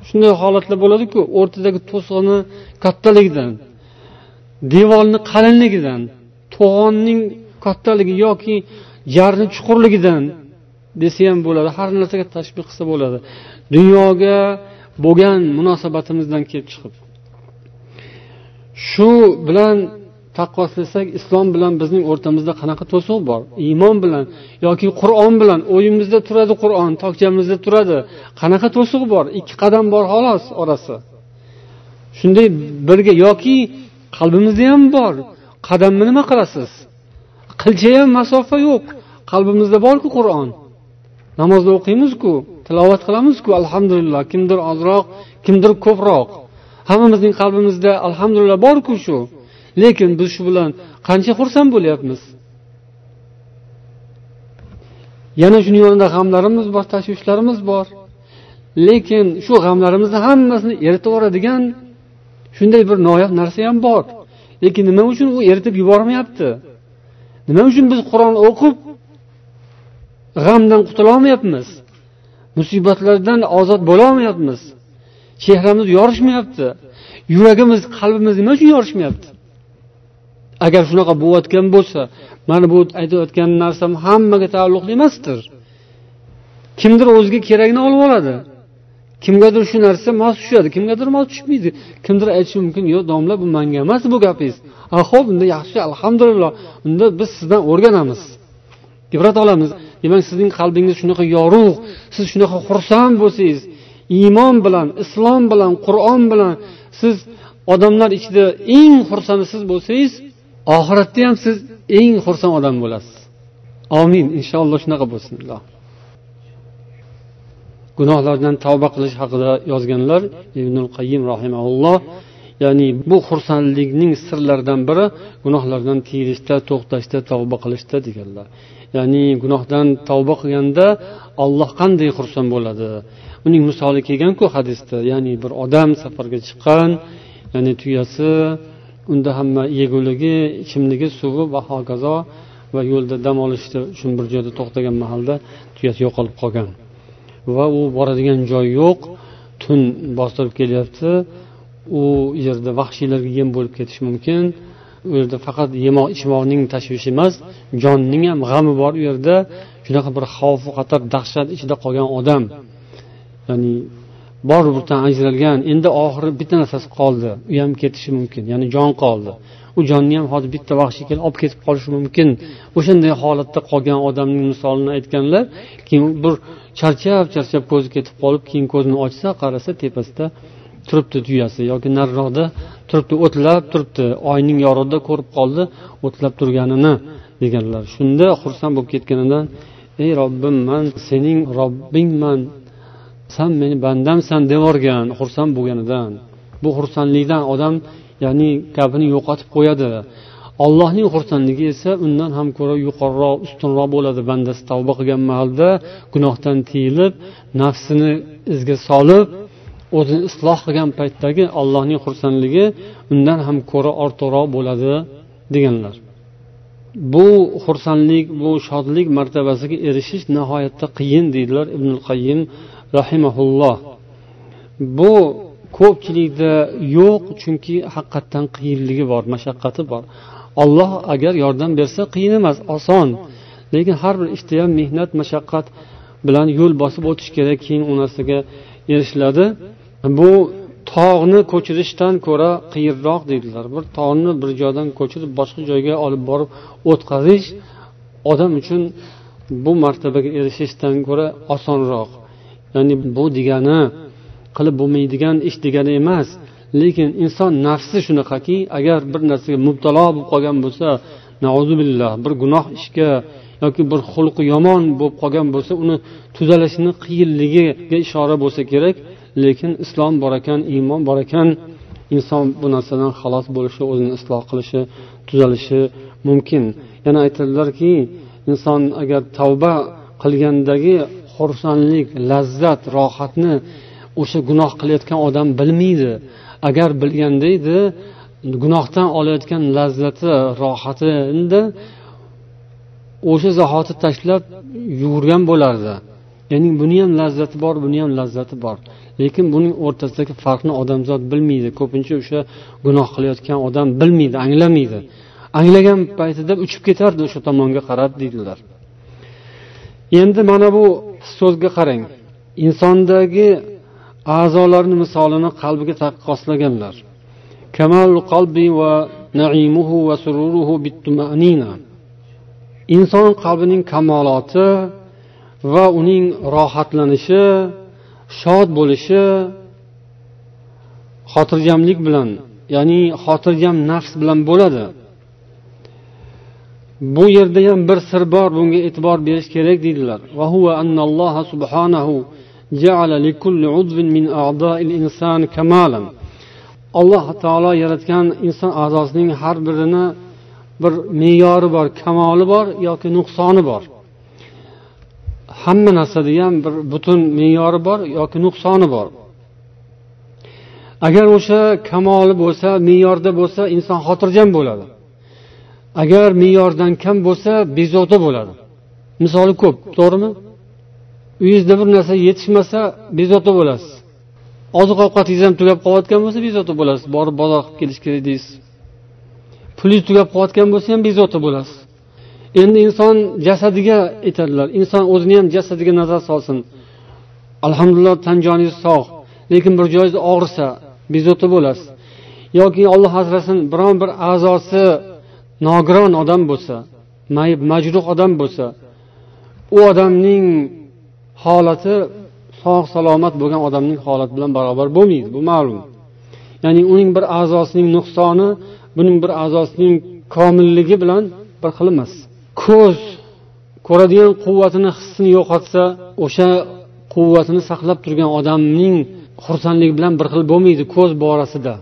shunday holatlar bo'ladiku o'rtadagi to'siqni kattaligidan devorni qalinligidan to'g'onning kattaligi yoki jarni chuqurligidan desa ham bo'ladi. Har narsaga tashbih qilsa bo'ladi. Dunyoga bo'lgan munosabatimizdan kelib chiqib. Shu bilan taqqoslasak islom bilan bizning o'rtamizda qanaqa to'siq bor? Iymon bilan yoki qur'on bilan o'yimizda turadi qur'on tokchamizda turadi. Qanaqa to'siq bor? Ikki qadam bor xolos orasi. Shunday birga yoki qalbimizda ham bor. Qadamni nima qilasiz? Qilcha ham masofa yo'q. Qalbimizda borku qur'on. Namozda o'qiymizku tilovat qilamizku alhamdulillah. Kimdir ozroq kimdir ko'proq. Hammamizning qalbimizda alhamdulillah borku shu. Lekin biz shu bilan qancha xursand bo'lyapmiz? Yana shuni yonida g'amlarimiz bor tashvishlarimiz bor. Lekin shu g'amlarimizni hammasini eritib yuboradigan shunday bir noyob narsa ham bor. Lekin nima uchun u eritib yubormayapti? Nima uchun biz qur'on o'qib g'amdan qutulolmayapmiz? Musibatlardan ozod bo'lolmayapmiz? Chehramiz yorishmayapti? Yuragimiz qalbimiz nima uchun yorishmayapti? Agar shunaqa bo'layotgan bo'lsa mana bu aytayotgan narsam hammaga taalluqli emasdir. Kimdir o'ziga keragini olib oladi. Kimgadir shu narsa mos tushadi kimgadir mos tushmaydi. Kimdir aytishi mumkin yo'q domla bu manga emas bu gapingiz. A ho'p unda yaxshi alhamdulillah unda biz sizdan o'rganamiz. Ibrat olamiz. Demak sizning qalbingiz shunaqa yorug' siz shunaqa xursand bo'lsangiz iymon bilan islom bilan qur'on bilan siz odamlar ichida eng xursandi siz bo'lsangiz oxiratda ham siz eng xursand odam bo'lasiz. Omin. Inshaalloh shunaqa bo'lsin. Gunohlardan tavba qilish haqida yozganlar ibnul qayim rahimaulloh ya'ni bu xursandlikning sirlaridan biri gunohlardan tiyilishda to'xtashda tavba qilishda deganlar. Ya'ni gunohdan tavba qilganda olloh qanday xursand bo'ladi? Uning misoli kelganku hadisda ya'ni bir odam safarga chiqqan ya'ni tuyasi unda hamma yeguligi ichimligi suvi va hokazo va yo'lda dam olishda shu bir joyda to'xtagan mahalda tuyasi yo'qolib qolgan. Va u boradigan joy yo'q. Tun bostirib kelyapti. U yerda vahshiylarga yem bo'lib ketishi mumkin. U yerda faqat yemoq ichmoqning tashvishi emas jonning ham g'ami bor u yerda. Shunaqa bir xavfu xatar dahshat ichida qolgan odam. Ya'ni bor burdan ajralgan endi oxiri bitta narsasi qoldi. U ham ketishi mumkin ya'ni jon qoldi. U jonni ham hozir bitta vahshiy kelib olib ketib qolishi mumkin. O'shanday holatda qolgan odamning misolini aytganlar keyin bir charchab charchab ko'zi ketib qolib keyin ko'zini ochsa qarasa tepasida turibdi tuyasi yoki nariroqda turibdi o'tlab turibdi. Oyning yorug'ida ko'rib qoldi o'tlab turganini deganlar. Shunda xursand bo'lib ketganidan ey robbim man sening robbingman san meni bandamsan devorgan xursand bo'lganidan. Bu xursandlikdan odam ya'ni gapini yo'qotib qo'yadi. Allohning xursandligi esa undan ham ko'ra yuqoriroq ustunroq bo'ladi. Bandasi tavba qilgan mahalda gunohdan tiyilib nafsini izga solib o'zini isloh qilgan paytdagi allohning xursandligi undan ham ko'ra ortiqroq bo'ladi deganlar. Bu xursandlik bu shodlik martabasiga erishish nihoyatda qiyin deydilar ibn qayyim rahimaulloh bu ko'pchilikda yo'q chunki haqiqatdan qiyinligi bor mashaqqati bor. Olloh agar yordam bersa qiyin emas oson. Lekin har bir ishda ham mehnat mashaqqat bilan yo'l bosib o'tish kerak keyin u narsaga erishiladi. Bu tog'ni ko'chirishdan ko'ra qiyinroq deydilar. Bir tog'ni bir joydan ko'chirib boshqa joyga olib borib o'tqazish odam uchun bu martabaga erishishdan ko'ra osonroq. Ya'ni bu degani qilib bo'lmaydigan ish degani emas. Lekin inson nafsi shunaqaki agar bir narsaga mubtalo bo'lib qolgan bo'lsa billah bir gunoh ishga yoki bir xulqi yomon bo'lib qolgan bo'lsa uni tuzalishini qiyinligiga ishora bo'lsa kerak. Lekin islom bor ekan iymon bor ekan inson bu narsadan xalos bo'lishi o'zini isloh qilishi tuzalishi mumkin. Yana aytadilarki inson agar tavba qilgandagi xursandlik lazzat rohatni o'sha gunoh qilayotgan odam bilmaydi. Agar bilganda edi gunohdan olayotgan lazzati rohatini o'sha zahoti tashlab yugurgan bo'lardi. Ya'ni buni ham lazzati bor buni ham lazzati bor. Lekin buning o'rtasidagi farqni odamzod bilmaydi. Ko'pincha o'sha gunoh qilayotgan odam bilmaydi anglamaydi. Anglagan paytida uchib ketardi o'sha tomonga qarab deydilar. Endi mana bu so'zga qarang. Insondagi a'zolarni misolini qalbiga taqqoslaganlar. Inson qalbining kamoloti va uning rohatlanishi shod bo'lishi xotirjamlik bilan ya'ni xotirjam nafs bilan bo'ladi. Bu yerda ham bir sir bor bunga e'tibor berish kerak deydilar. Alloh taolo yaratgan inson a'zosining har birini bir me'yori bor kamoli bor yoki nuqsoni bor. Hamma narsada ham bir butun me'yori bor yoki nuqsoni bor. Agar o'sha kamoli bo'lsa me'yorda bo'lsa inson xotirjam bo'ladi. Agar me'yordan kam bo'lsa bezovta bo'ladi. Misoli ko'p to'g'rimi? Uyingizda bir narsa yetishmasa bezovta bo'lasiz. Oziq ovqatingiz ham tugab qolayotgan bo'lsa bezovta bo'lasiz. Borib bozor qilib kelish kerak deysiz. Pulingiz tugab qolayotgan bo'lsa ham bezovta bo'lasiz. Endi inson jasadiga aytadilar. Inson o'zini ham jasadiga nazar solsin. Alhamdulillah tan joningiz sog' lekin bir joyingiz og'risa bezovta bo'lasiz. Yoki olloh asrasin biron bir a'zosi nogiron odam bo'lsa mayib majruh odam bo'lsa u odamning holati sog' salomat bo'lgan odamning holati bilan barobar bo'lmaydi bu ma'lum. Ya'ni uning bir a'zosining nuqsoni buning bir a'zosining komilligi bilan bir xil emas. Ko'z ko'radigan quvvatini hissini yo'qotsa o'sha quvvatini saqlab turgan odamning xursandligi bilan bir xil bo'lmaydi ko'z borasida.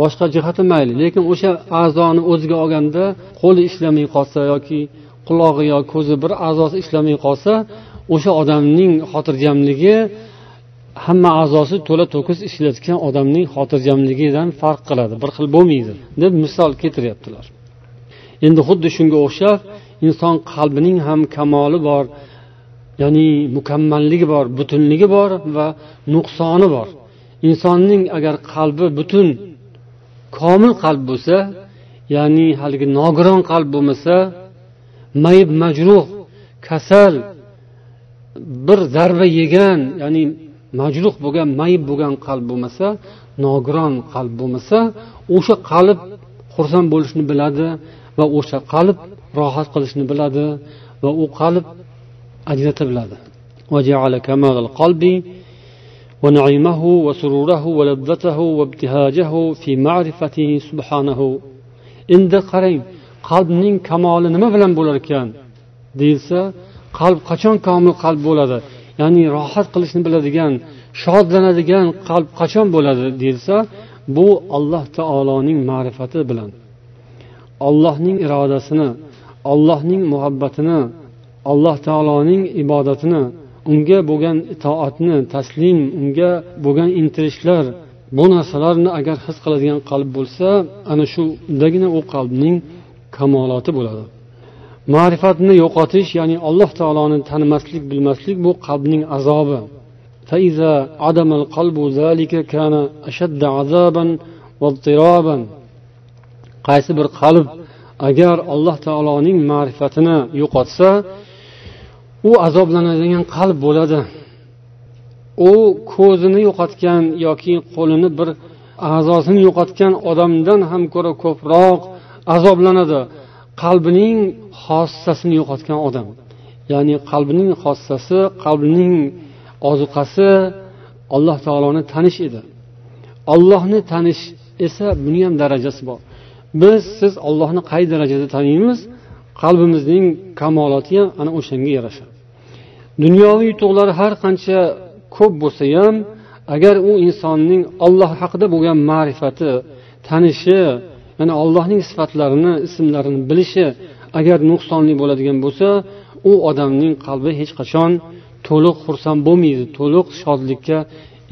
Boshqa jihati mayli lekin o'sha a'zoni o'ziga olganda qo'li ishlamay qolsa yoki qulog'i yo ko'zi bir a'zosi ishlamay qolsa o'sha odamning xotirjamligi hamma a'zosi to'la to'kis ishlayotgan odamning xotirjamligidan farq qiladi. Bir xil bo'lmaydi deb misol keltiryaptilar. Endi xuddi shunga o'xshab inson qalbining ham kamoli bor ya'ni mukammalligi bor butunligi bor va nuqsoni bor. Insonning agar qalbi butun komil qalb bo'lsa ya'ni haligi nogiron qalb bo'lmasa mayib majruh kasal bir zarba yegan ya'ni majruh bo'lgan mayib bo'lgan qalb bo'lmasa nogiron qalb bo'lmasa o'sha qalb xursand bo'lishni biladi va o'sha qalb rohat qilishni biladi va u qalb ajrata biladi ونعيمه وسروره ولذته وابتهاجه في معرفته سبحانه endi qarang qalbning kamoli nima bilan bo'lar ekan deyilsa qalb qachon komil qalb bo'ladi? Ya'ni rohat qilishni biladigan shodlanadigan qalb qachon bo'ladi deyilsa bu alloh taoloning ma'rifati bilan. Ollohning irodasini ollohning muhabbatini alloh taoloning ibodatini unga bo'lgan itoatni taslim unga bo'lgan intilishlar bu narsalarni agar his qiladigan qalb bo'lsa ana shundagina u qalbning kamoloti bo'ladi. Ma'rifatni yo'qotish ya'ni alloh taoloni tanimaslik bilmaslik bu qalbning azobi. Qaysi bir qalb agar alloh taoloning ma'rifatini yo'qotsa u azoblanadigan qalb bo'ladi. U ko'zini yo'qotgan yoki qo'lini bir a'zosini yo'qotgan odamdan ham ko'ra ko'proq azoblanadi. Qalbining xossasini yo'qotgan odam. Ya'ni qalbining xossasi qalbining ozuqasi alloh taoloni tanish edi. Ollohni tanish esa buni ham darajasi bor. Biz siz ollohni qay darajada taniymiz? Qalbimizning kamoloti ham ana o'shanga yarasha. Dunyoviy yutuqlar har qancha ko'p bo'lsa ham agar u insonning olloh haqida bo'lgan ma'rifati tanishi ya'ni allohning sifatlarini ismlarini bilishi agar nuqsonli bo'ladigan bo'lsa u odamning qalbi hech qachon to'liq xursand bo'lmaydi to'liq shodlikka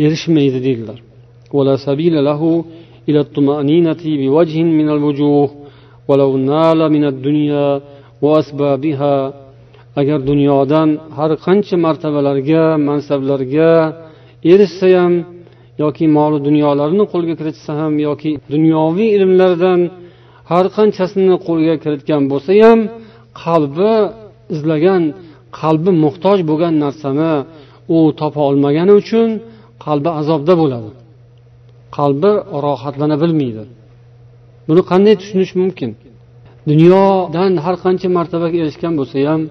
erishmaydi deydilar. Agar dunyodan har qancha martabalarga mansablarga erishsa ham yoki moli dunyolarini qo'lga kiritsa ham yoki dunyoviy ilmlardan har qanchasini qo'lga kiritgan bo'lsa ham qalbi izlagan qalbi muhtoj bo'lgan narsani u topa olmagani uchun qalbi azobda bo'ladi. Qalbi rohatlana bilmaydi. Buni qanday tushunish mumkin? Dunyodan har qancha martabaga erishgan bo'lsa ham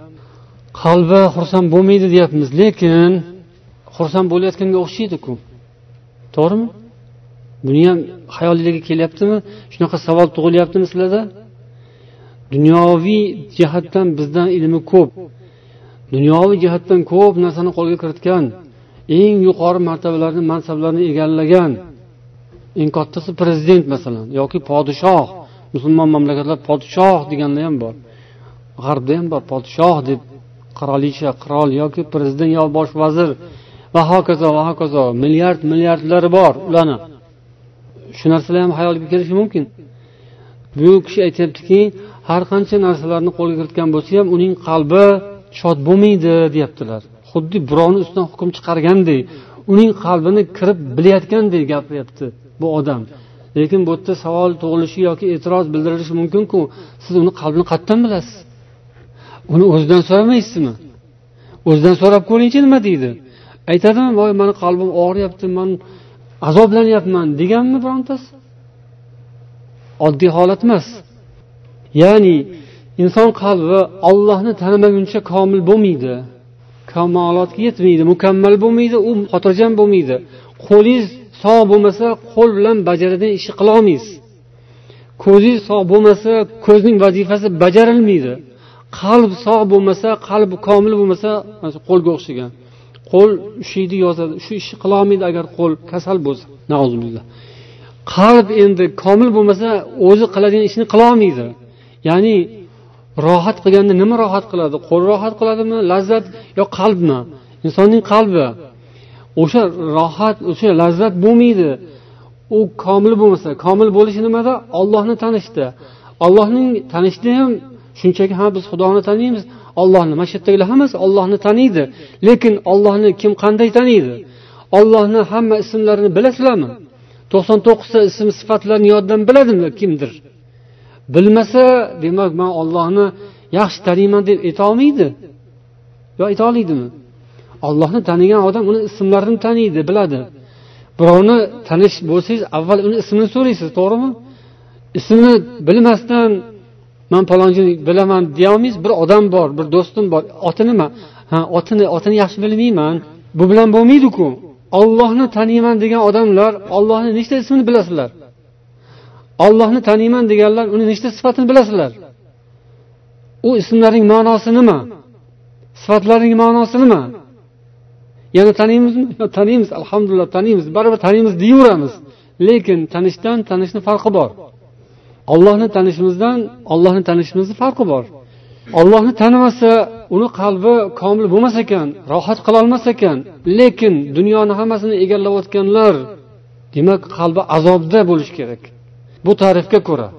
qalbi xursand bo'lmaydi deyapmiz lekin xursand bo'layotganga o'xshaydiku. To'g'rimi? Buni ham hayolinglarga kelyaptimi? Shunaqa savol tug'ilyaptimi sizlarda? Dunyoviy jihatdan bizdan ilmi ko'p. Dunyoviy jihatdan ko'p narsani qo'lga kiritgan eng yuqori martabalarni mansablarni egallagan eng kattasi prezident masalan yoki podshoh musulmon mamlakatlar podshoh deganlar ham bor. G'arbda ham bor podshoh deb qirolicha qirol yoki prezident yo bosh vazir va hokazo va hokazo. Milliard milliardlari bor ularni. Shu narsalar ham hayolga kelishi mumkin. Bu kishi aytyaptiki har qancha narsalarni qo'lga kiritgan bo'lsa ham uning qalbi shod bo'lmaydi deyaptilar. Xuddi birovni ustidan hukm chiqargandek uning qalbini kirib bilayotgandek gapiryapti bu odam. Lekin bu yerda savol tug'ilishi yoki e'tiroz bildirilishi mumkinku. Siz uni qalbini qayerdan bilasiz. Uni o'zidan so'ramaysizmi? O'zidan so'rab ko'ringchi nima deydi? Aytadimi voy mani qalbim og'riyapti man azoblanyapman deganmi birontasi? Oddiy holat emas. Ya'ni inson qalbi ollohni tanimaguncha komil bo'lmaydi. Kamolotga yetmaydi mukammal bo'lmaydi u xotirjam bo'lmaydi. Qo'lingiz sog' bo'lmasa qo'l bilan bajaradigan ishni qilolmaysiz ko'zingiz sog' bo'lmasa ko'zning vazifasi bajarilmaydi. Qalb sog' bo'lmasa qalb komil bo'lmasa qo'lga o'xshagan. Qo'l ushlaydi yozadi. Shu ishni qilolmaydi agar qo'l kasal bo'lsa. Qalb endi komil bo'lmasa o'zi qiladigan ishni qilolmaydi ya'ni rohat qilganda nima rohat qiladi? Qo'l rohat qiladimi? Lazzat yo qalbmi insonning qalbi. O'sha rohat o'sha lazzat bo'lmaydi. U komil bo'lmasa komil bo'lishi nimada? Ollohni tanishda ollohning tanishda ham shunchaki ha biz xudoni taniymiz. Ollohni mana shu yerdagilar hammasi ollohni taniydi. Lekin ollohni kim qanday taniydi? Ollohni hamma ismlarini bilasizlarmi to'qson to'qqizta ism sifatlarni yoddan biladimi? Kimdir? Bilmasa demak man ollohni yaxshi taniyman deb aytolmaydi yo aytolaydimi ollohni tanigan odam uni ismlarini taniydi biladi. Birovni tanish bo'lsangiz avval uni ismini so'raysiz to'g'rimi? Ismini bilmasdan man palonchini bilaman deyolmaysiz bir odam bor bir do'stim bor. Oti nima ha otini otini yaxshi bilmayman. Bu bilan bo'lmaydiku. Ollohni taniyman degan odamlar ollohni nechta ismini bilasizlar? Ollohni taniyman deganlar uni nechta sifatini bilasizlar? U ismlarning ma'nosi nima? Sifatlarning ma'nosi nima? Yana taniymizmi [LAUGHS] taniymiz alhamdulillah taniymiz baribir taniymiz deyaveramiz lekin tanishdan tanishni farqi bor. Ollohni tanishimizdan ollohni tanishimizni farqi bor. Ollohni tanimasa uni qalbi komil bo'lmas ekan rohat qilolmas ekan. Lekin dunyoni hammasini egallayotganlar demak qalbi azobda bo'lishi kerak. Bu ta'rifga ko'ra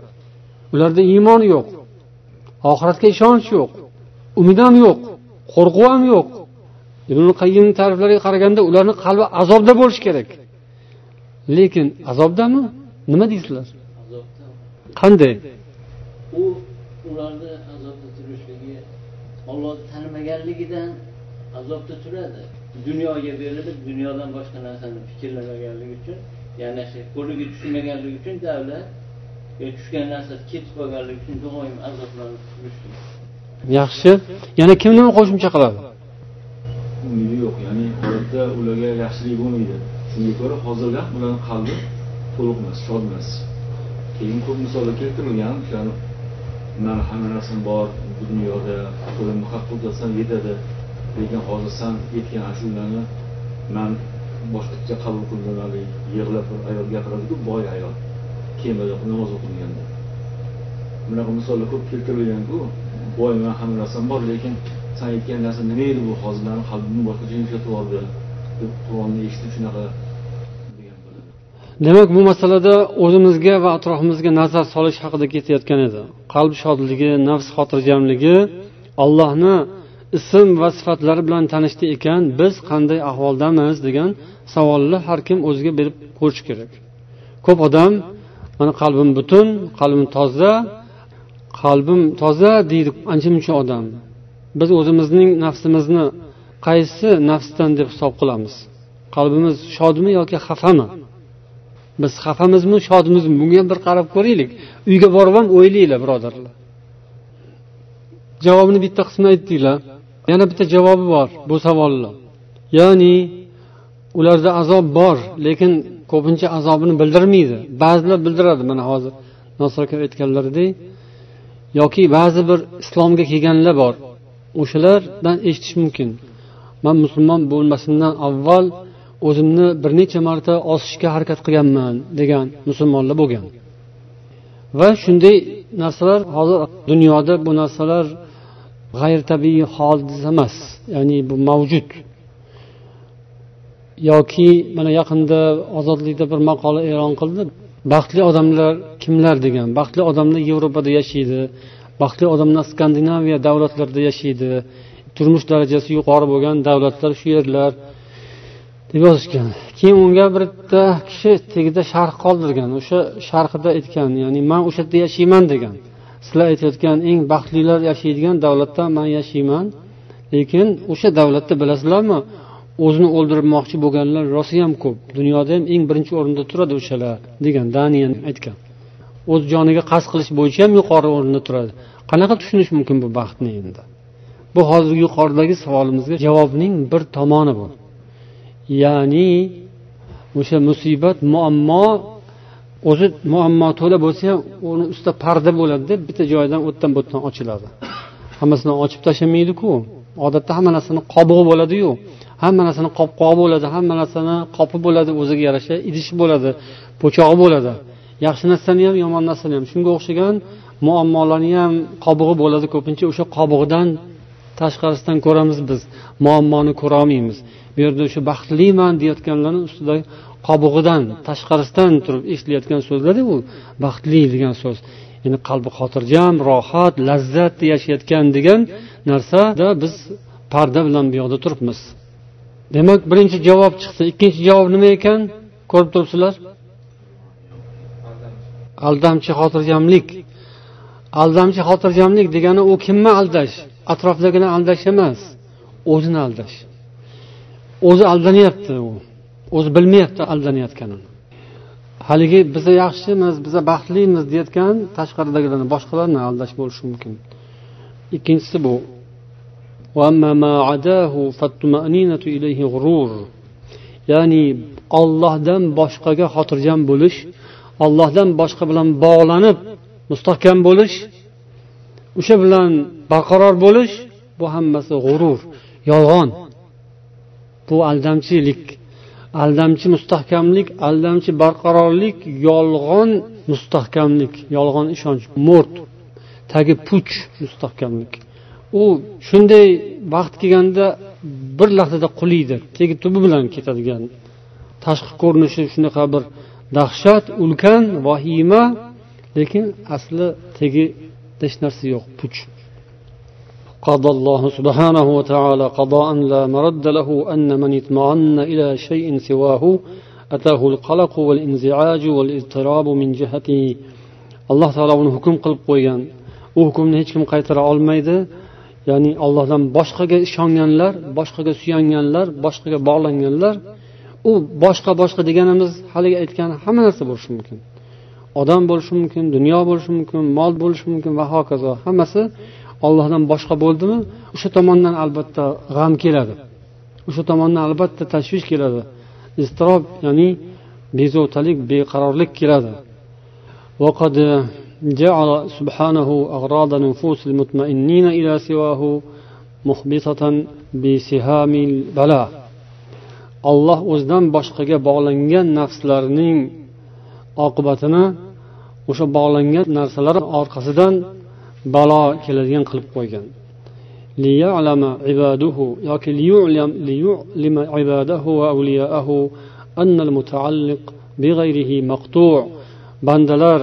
ularda iymon yo'q oxiratga ishonch yo'q umid ham yo'q qo'rquv ham yo'q. Ibn ta'riflariga qaraganda ularni qalbi azobda bo'lishi kerak. Lekin azobdami? Nima deysizlar qanday? U ularni azobda turishligi ollohni tanimaganligidan azobda turadi. Dunyoga berilib dunyodan boshqa narsani fikrlamaganligi uchun ya'ni shu qo'liga tushmaganligi uchun davlat tushgan narsasi ketib qolganligi uchun doim azoblanib yaxshi. Yana kim nima qo'shimcha qiladi? Umidi yo'q ya'ni bitta ularga yaxshilik bo'lmaydi. Shunga ko'ra hozirgi ham ularni qalbi to'liq emas shod emas keyin ko'p misollar keltirilgan o'shani man hamma narsam bor bu dunyoda qo'limni qattiq qilsam yetadi lekin hozir san aytgan ashulani man boshqacha qabul qildim haligi yig'lab bir ayol gapiradiku boy ayol kemada namoz o'qilganda bunaqa misollar ko'p keltirilganku boy man hamma narsam bor lekin san aytgan narsa nima edi bu hozir mani qalbimni boshqacha yumshatib yubordi deb qur'onni eshitib shunaqa demak bu masalada o'zimizga va atrofimizga nazar solish haqida ketayotgan edi. Qalb shodligi nafs xotirjamligi allohni ism va sifatlari bilan tanishdi ekan biz qanday ahvoldamiz degan savolni har kim o'ziga berib ko'rishi kerak. Ko'p odam mana qalbim butun qalbim toza qalbim toza deydi ancha muncha odam. Biz o'zimizning nafsimizni qaysi nafsdan deb hisob qilamiz? Qalbimiz shodmi yoki xafami? Biz xafamizmi shodmizmi bunga ham bir qarab ko'raylik. Uyga borib ham o'ylanglar birodarlar. Javobini bitta qismini aytdinglar. Yana bitta javobi bor bu savolni. Ya'ni ularda azob bor lekin ko'pincha azobini bildirmaydi. Ba'zilar bildiradi mana hozir nosir aka aytganlaridek. Yoki ba'zi bir islomga kelganlar bor. O'shalardan eshitish mumkin. Man musulmon bo'lmasimdan avval o'zimni bir necha marta osishga harakat qilganman degan musulmonlar bo'lgan. Va shunday narsalar hozir dunyoda bu narsalar g'ayritabiiy hodisa emas ya'ni bu mavjud. Yoki mana yaqinda ozodlikda bir maqola e'lon qildi baxtli odamlar kimlar degan. Baxtli odamlar yevropada yashaydi baxtli odamlar skandinaviya davlatlarida yashaydi turmush darajasi yuqori bo'lgan davlatlar shu yerlar deb yozishgan. Keyin unga bitta kishi tagida sharh qoldirgan. O'sha sharhida aytgan ya'ni man o'sha yerda yashayman degan. Sizlar aytayotgan eng baxtlilar yashaydigan davlatda man yashayman lekin o'sha davlatda bilasizlarmi o'zini o'ldirmoqchi bo'lganlar rosayam ko'p. Dunyoda ham eng birinchi o'rinda turadi o'shalar degan daniyani aytgan. O'z joniga qasd qilish bo'yicha ham yuqori o'rinda turadi. Qanaqa tushunish mumkin bu baxtni endi? Bu hozirgi yuqoridagi savolimizga javobning bir tomoni bu ya'ni o'sha musibat muammo o'zi muammo to'la bo'lsa ham uni ustida parda bo'ladida bitta joydan u yerdan bu yerdan ochiladi. Hammasini ochib tashlamaydiku. Odatda hamma narsani qobig'i bo'ladiyu. Hamma narsani qopqog'i bo'ladi hamma narsani qopi bo'ladi o'ziga yarasha idishi bo'ladi po'chog'i bo'ladi. Yaxshi narsani ham yomon narsani ham. Shunga o'xshagan muammolarni ham qobig'i bo'ladi ko'pincha o'sha qobig'idan tashqarisidan ko'ramiz biz. Muammoni ko'rolmaymiz. Bu yerda o'sha baxtliman deyayotganlarni ustida qobig'idan tashqarisidan turib eshitilayotgan so'zlarda u baxtli degan so'z. Ya'ni qalbi xotirjam rohat lazzatda yashayotgan degan narsada biz parda bilan bu yoqda turibmiz. Demak birinchi javob chiqdi ikkinchi javob nima ekan? Ko'rib turibsizlar. Aldamchi xotirjamlik. Aldamchi xotirjamlik degani u kimni aldash? Atrofdagilarni aldash emas o'zini aldash. O'zi aldanyapti u. O'zi bilmayapti aldanayotganini. Haligi biza yaxshimiz biza baxtlimiz deyayotgan tashqaridagilarni boshqalarni aldash bo'lishi mumkin. Ikkinchisi bu. Ya'ni ollohdan boshqaga xotirjam bo'lish ollohdan boshqa bilan bog'lanib mustahkam bo'lish o'sha bilan barqaror bo'lish bu hammasi g'urur yolg'on. Bu aldamchilik aldamchi mustahkamlik aldamchi barqarorlik yolg'on mustahkamlik yolg'on ishonch mo'rt tagi puch mustahkamlik. U shunday vaqt kelganda bir lahzada quliydi tegi tubi bilan ketadigan. Tashqi ko'rinishi shunaqa bir dahshat ulkan vahima lekin asli tegi hech narsa yo'q puch قضى الله سبحانه وتعالى قضاء لا مرد له أن من اطمأن إلى شيء سواه أتاه القلق والانزعاج والاضطراب من جهته alloh taolo uni hukm qilib qo'ygan u hukmni hech kim qaytara olmaydi ya'ni allohdan boshqaga ishonganlar boshqaga suyanganlar boshqaga bog'langanlar u boshqa boshqa deganimiz haligi aytgan hamma narsa bo'lishi mumkin odam bo'lishi mumkin dunyo bo'lishi mumkin mol bo'lishi mumkin va hokazo hammasi ollohdan boshqa bo'ldimi o'sha tomondan albatta g'am keladi o'sha tomondan albatta tashvish keladi iztirob ya'ni bezovtalik beqarorlik keladi وقد جعل سبحانه أغراض نفوس المطمئنين إلى سواه محبطة بسهام البلاء olloh o'zidan boshqaga bog'langan nafslarning oqibatini o'sha bog'langan narsalar orqasidan balo keladigan qilib qo'ygan. Yoki ibadahu va maqtu. Bandalar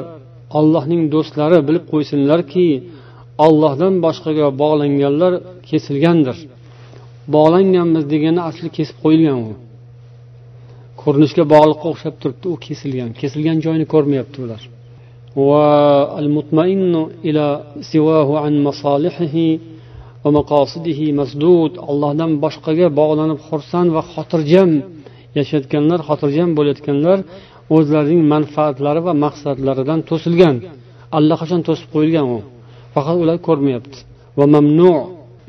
allohning do'stlari bilib qo'ysinlarki ollohdan boshqaga bog'langanlar kesilgandir. Bog'langanmiz degani asli kesib qo'yilgan u. ko'rinishga bog'liqqa o'xshab turibdi u kesilgan. Kesilgan joyini ko'rmayapti ular. Allohdan boshqaga bog'lanib xursand va xotirjam yashayotganlar xotirjam bo'layotganlar o'zlarining manfaatlari va maqsadlaridan to'silgan. Allaqachon to'sib qo'yilgan u? Faqat ular ko'rmayapti. Va mamnu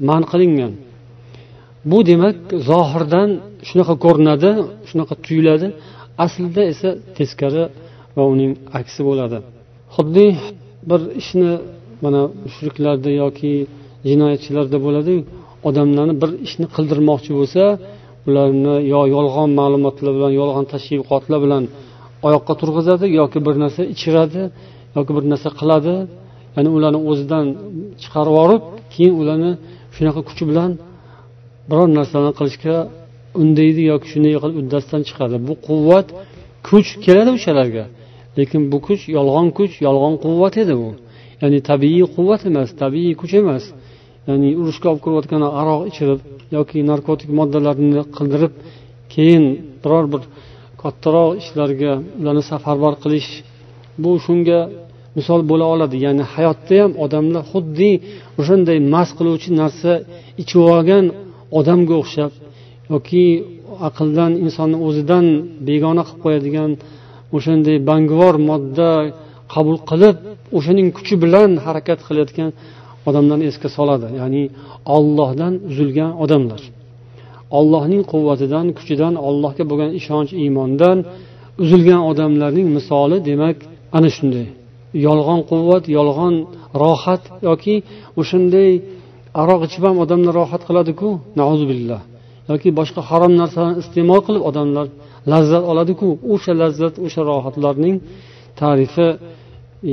man qilingan. Bu demak zohirdan shunaqa ko'rinadi shunaqa tuyuladi. Aslida esa teskari va uning aksi bo'ladi. Xuddi bir ishni mana mushriklarda yoki jinoyatchilarda bo'ladiyu odamlarni bir ishni qildirmoqchi bo'lsa ularni yo yolg'on ma'lumotlar bilan yolg'on tashviqotlar bilan oyoqqa turg'izadi yoki bir narsa ichiradi yoki bir narsa qiladi. Ya'ni ularni o'zidan chiqarib yuborib keyin ularni shunaqa kuch bilan biror narsani qilishga undaydi yoki shunday qilib uddasidan chiqadi. Bu quvvat kuch keladi o'shalarga. Lekin bu kuch yolg'on kuch yolg'on quvvat edi bu. Ya'ni tabiiy quvvat emas tabiiy kuch emas. Ya'ni urushga olib kirayotgan aroq ichirib yoki narkotik moddalarni qildirib keyin biror bir kattaroq ishlarga ularni safarbar qilish bu shunga misol bo'la oladi. Ya'ni hayotda ham odamlar xuddi o'shanday mast qiluvchi narsa ichib olgan odamga o'xshab yoki aqldan insonni o'zidan begona qilib qo'yadigan o'shanday bangvor modda qabul qilib o'shaning kuchi bilan harakat qilayotgan odamlarni esga soladi. Ya'ni ollohdan uzilgan odamlar. Ollohning quvvatidan kuchidan allohga bo'lgan ishonch iymondan uzilgan odamlarning misoli demak ana shunday. Yolg'on quvvat yolg'on rohat yoki o'shanday aroq ichib ham odamlar rohat qiladiku billah yoki boshqa harom narsalarni iste'mol qilib odamlar lazzat oladiku. O'sha lazzat o'sha rohatlarning tarifi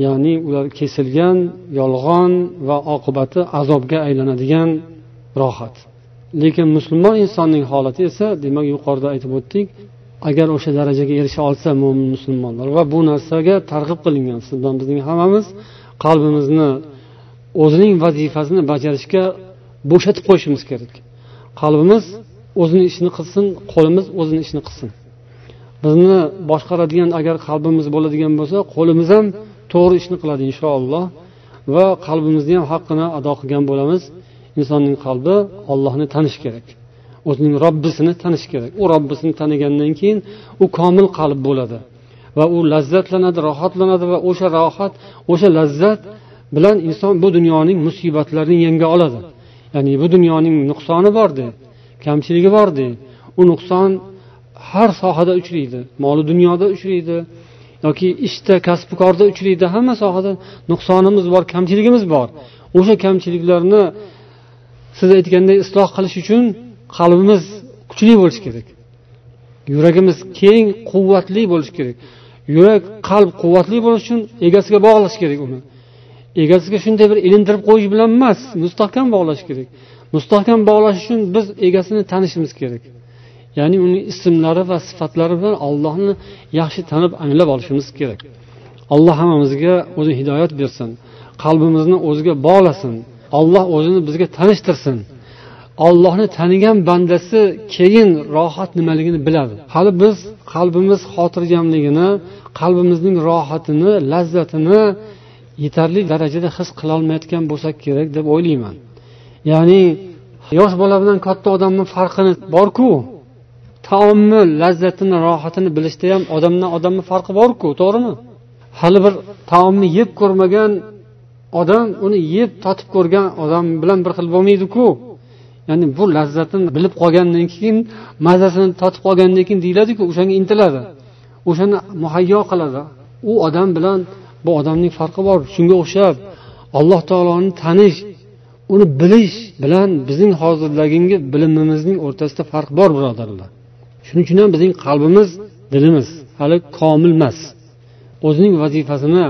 ya'ni ular kesilgan yolg'on va oqibati azobga aylanadigan rohat. Lekin musulmon insonning holati esa demak yuqorida aytib o'tdik agar o'sha darajaga erisha olsa mo'min musulmonlar va bu narsaga targ'ib qilingan sizdan bizning hammamiz qalbimizni o'zining vazifasini bajarishga bo'shatib qo'yishimiz kerak. Qalbimiz o'zini ishini qilsin qo'limiz o'zini ishini qilsin. Bizni boshqaradigan agar qalbimiz bo'ladigan bo'lsa qo'limiz ham to'g'ri ishni qiladi inshaalloh va qalbimizni ham haqqini ado qilgan bo'lamiz. Insonning qalbi ollohni tanishi kerak. O'zining robbisini tanishi kerak. U robbisini tanigandan keyin u komil qalb bo'ladi va u lazzatlanadi rohatlanadi va o'sha rohat o'sha lazzat bilan inson bu dunyoning musibatlarini yenga oladi. Ya'ni bu dunyoning nuqsoni bordi kamchiligi bordi u nuqson har sohada uchraydi moli dunyoda uchraydi yoki ishda kasbi korda uchraydi hamma sohada nuqsonimiz bor kamchiligimiz bor. O'sha kamchiliklarni siz aytganday isloh qilish uchun qalbimiz kuchli bo'lishi kerak. Yuragimiz keng quvvatli bo'lishi kerak. Yurak qalb quvvatli bo'lishi uchun egasiga bog'lash kerak uni. Egasiga shunday bir ilintirib qo'yish bilan emas mustahkam bog'lash kerak. Mustahkam bog'lash uchun biz egasini tanishimiz kerak. Ya'ni uni ismlari va sifatlari bilan allohni yaxshi tanib anglab olishimiz kerak. Alloh hammamizga o'zi hidoyat bersin. Qalbimizni o'ziga bog'lasin. Olloh o'zini bizga tanishtirsin. Ollohni tanigan bandasi keyin rohat nimaligini biladi. Hali biz qalbimiz xotirjamligini qalbimizning rohatini lazzatini yetarli darajada his qilolmayotgan bo'lsak kerak deb o'ylayman. Ya'ni yosh bola bilan katta odamni farqini borku taomni lazzatini rohatini bilishda ham odamdan odamni farqi borku to'g'rimi? Hali bir taomni yeb ko'rmagan odam uni yeb totib ko'rgan odam bilan bir xil bo'lmaydiku. Ya'ni bu lazzatini bilib qolgandan keyin mazasini totib qolgandan keyin deyiladiku o'shanga intiladi. O'shani muhayyo qiladi. U odam bilan bu odamning farqi bor. Shunga o'xshab alloh taoloni tanish uni bilish bilan bizning hozirdagi bilimimizning o'rtasida farq bor birodarlar. Shuning uchun ham bizning qalbimiz dilimiz hali komil emas. O'zining vazifasini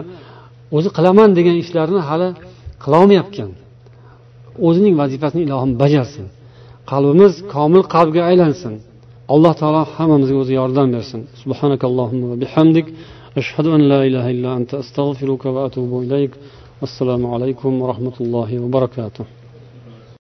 o'zi qilaman degan ishlarni hali qilolmayotgan o'zining vazifasini ilohim bajarsin. Qalbimiz komil qalbga aylansin. Alloh taolo hammamizga o'zi yordam bersin. Subhanakallohumma va bihamdik. Ashhadu an la ilaha illa anta astag'firuka va atubu ilayk assalomu alaykum va rahmatullohi va barakatuh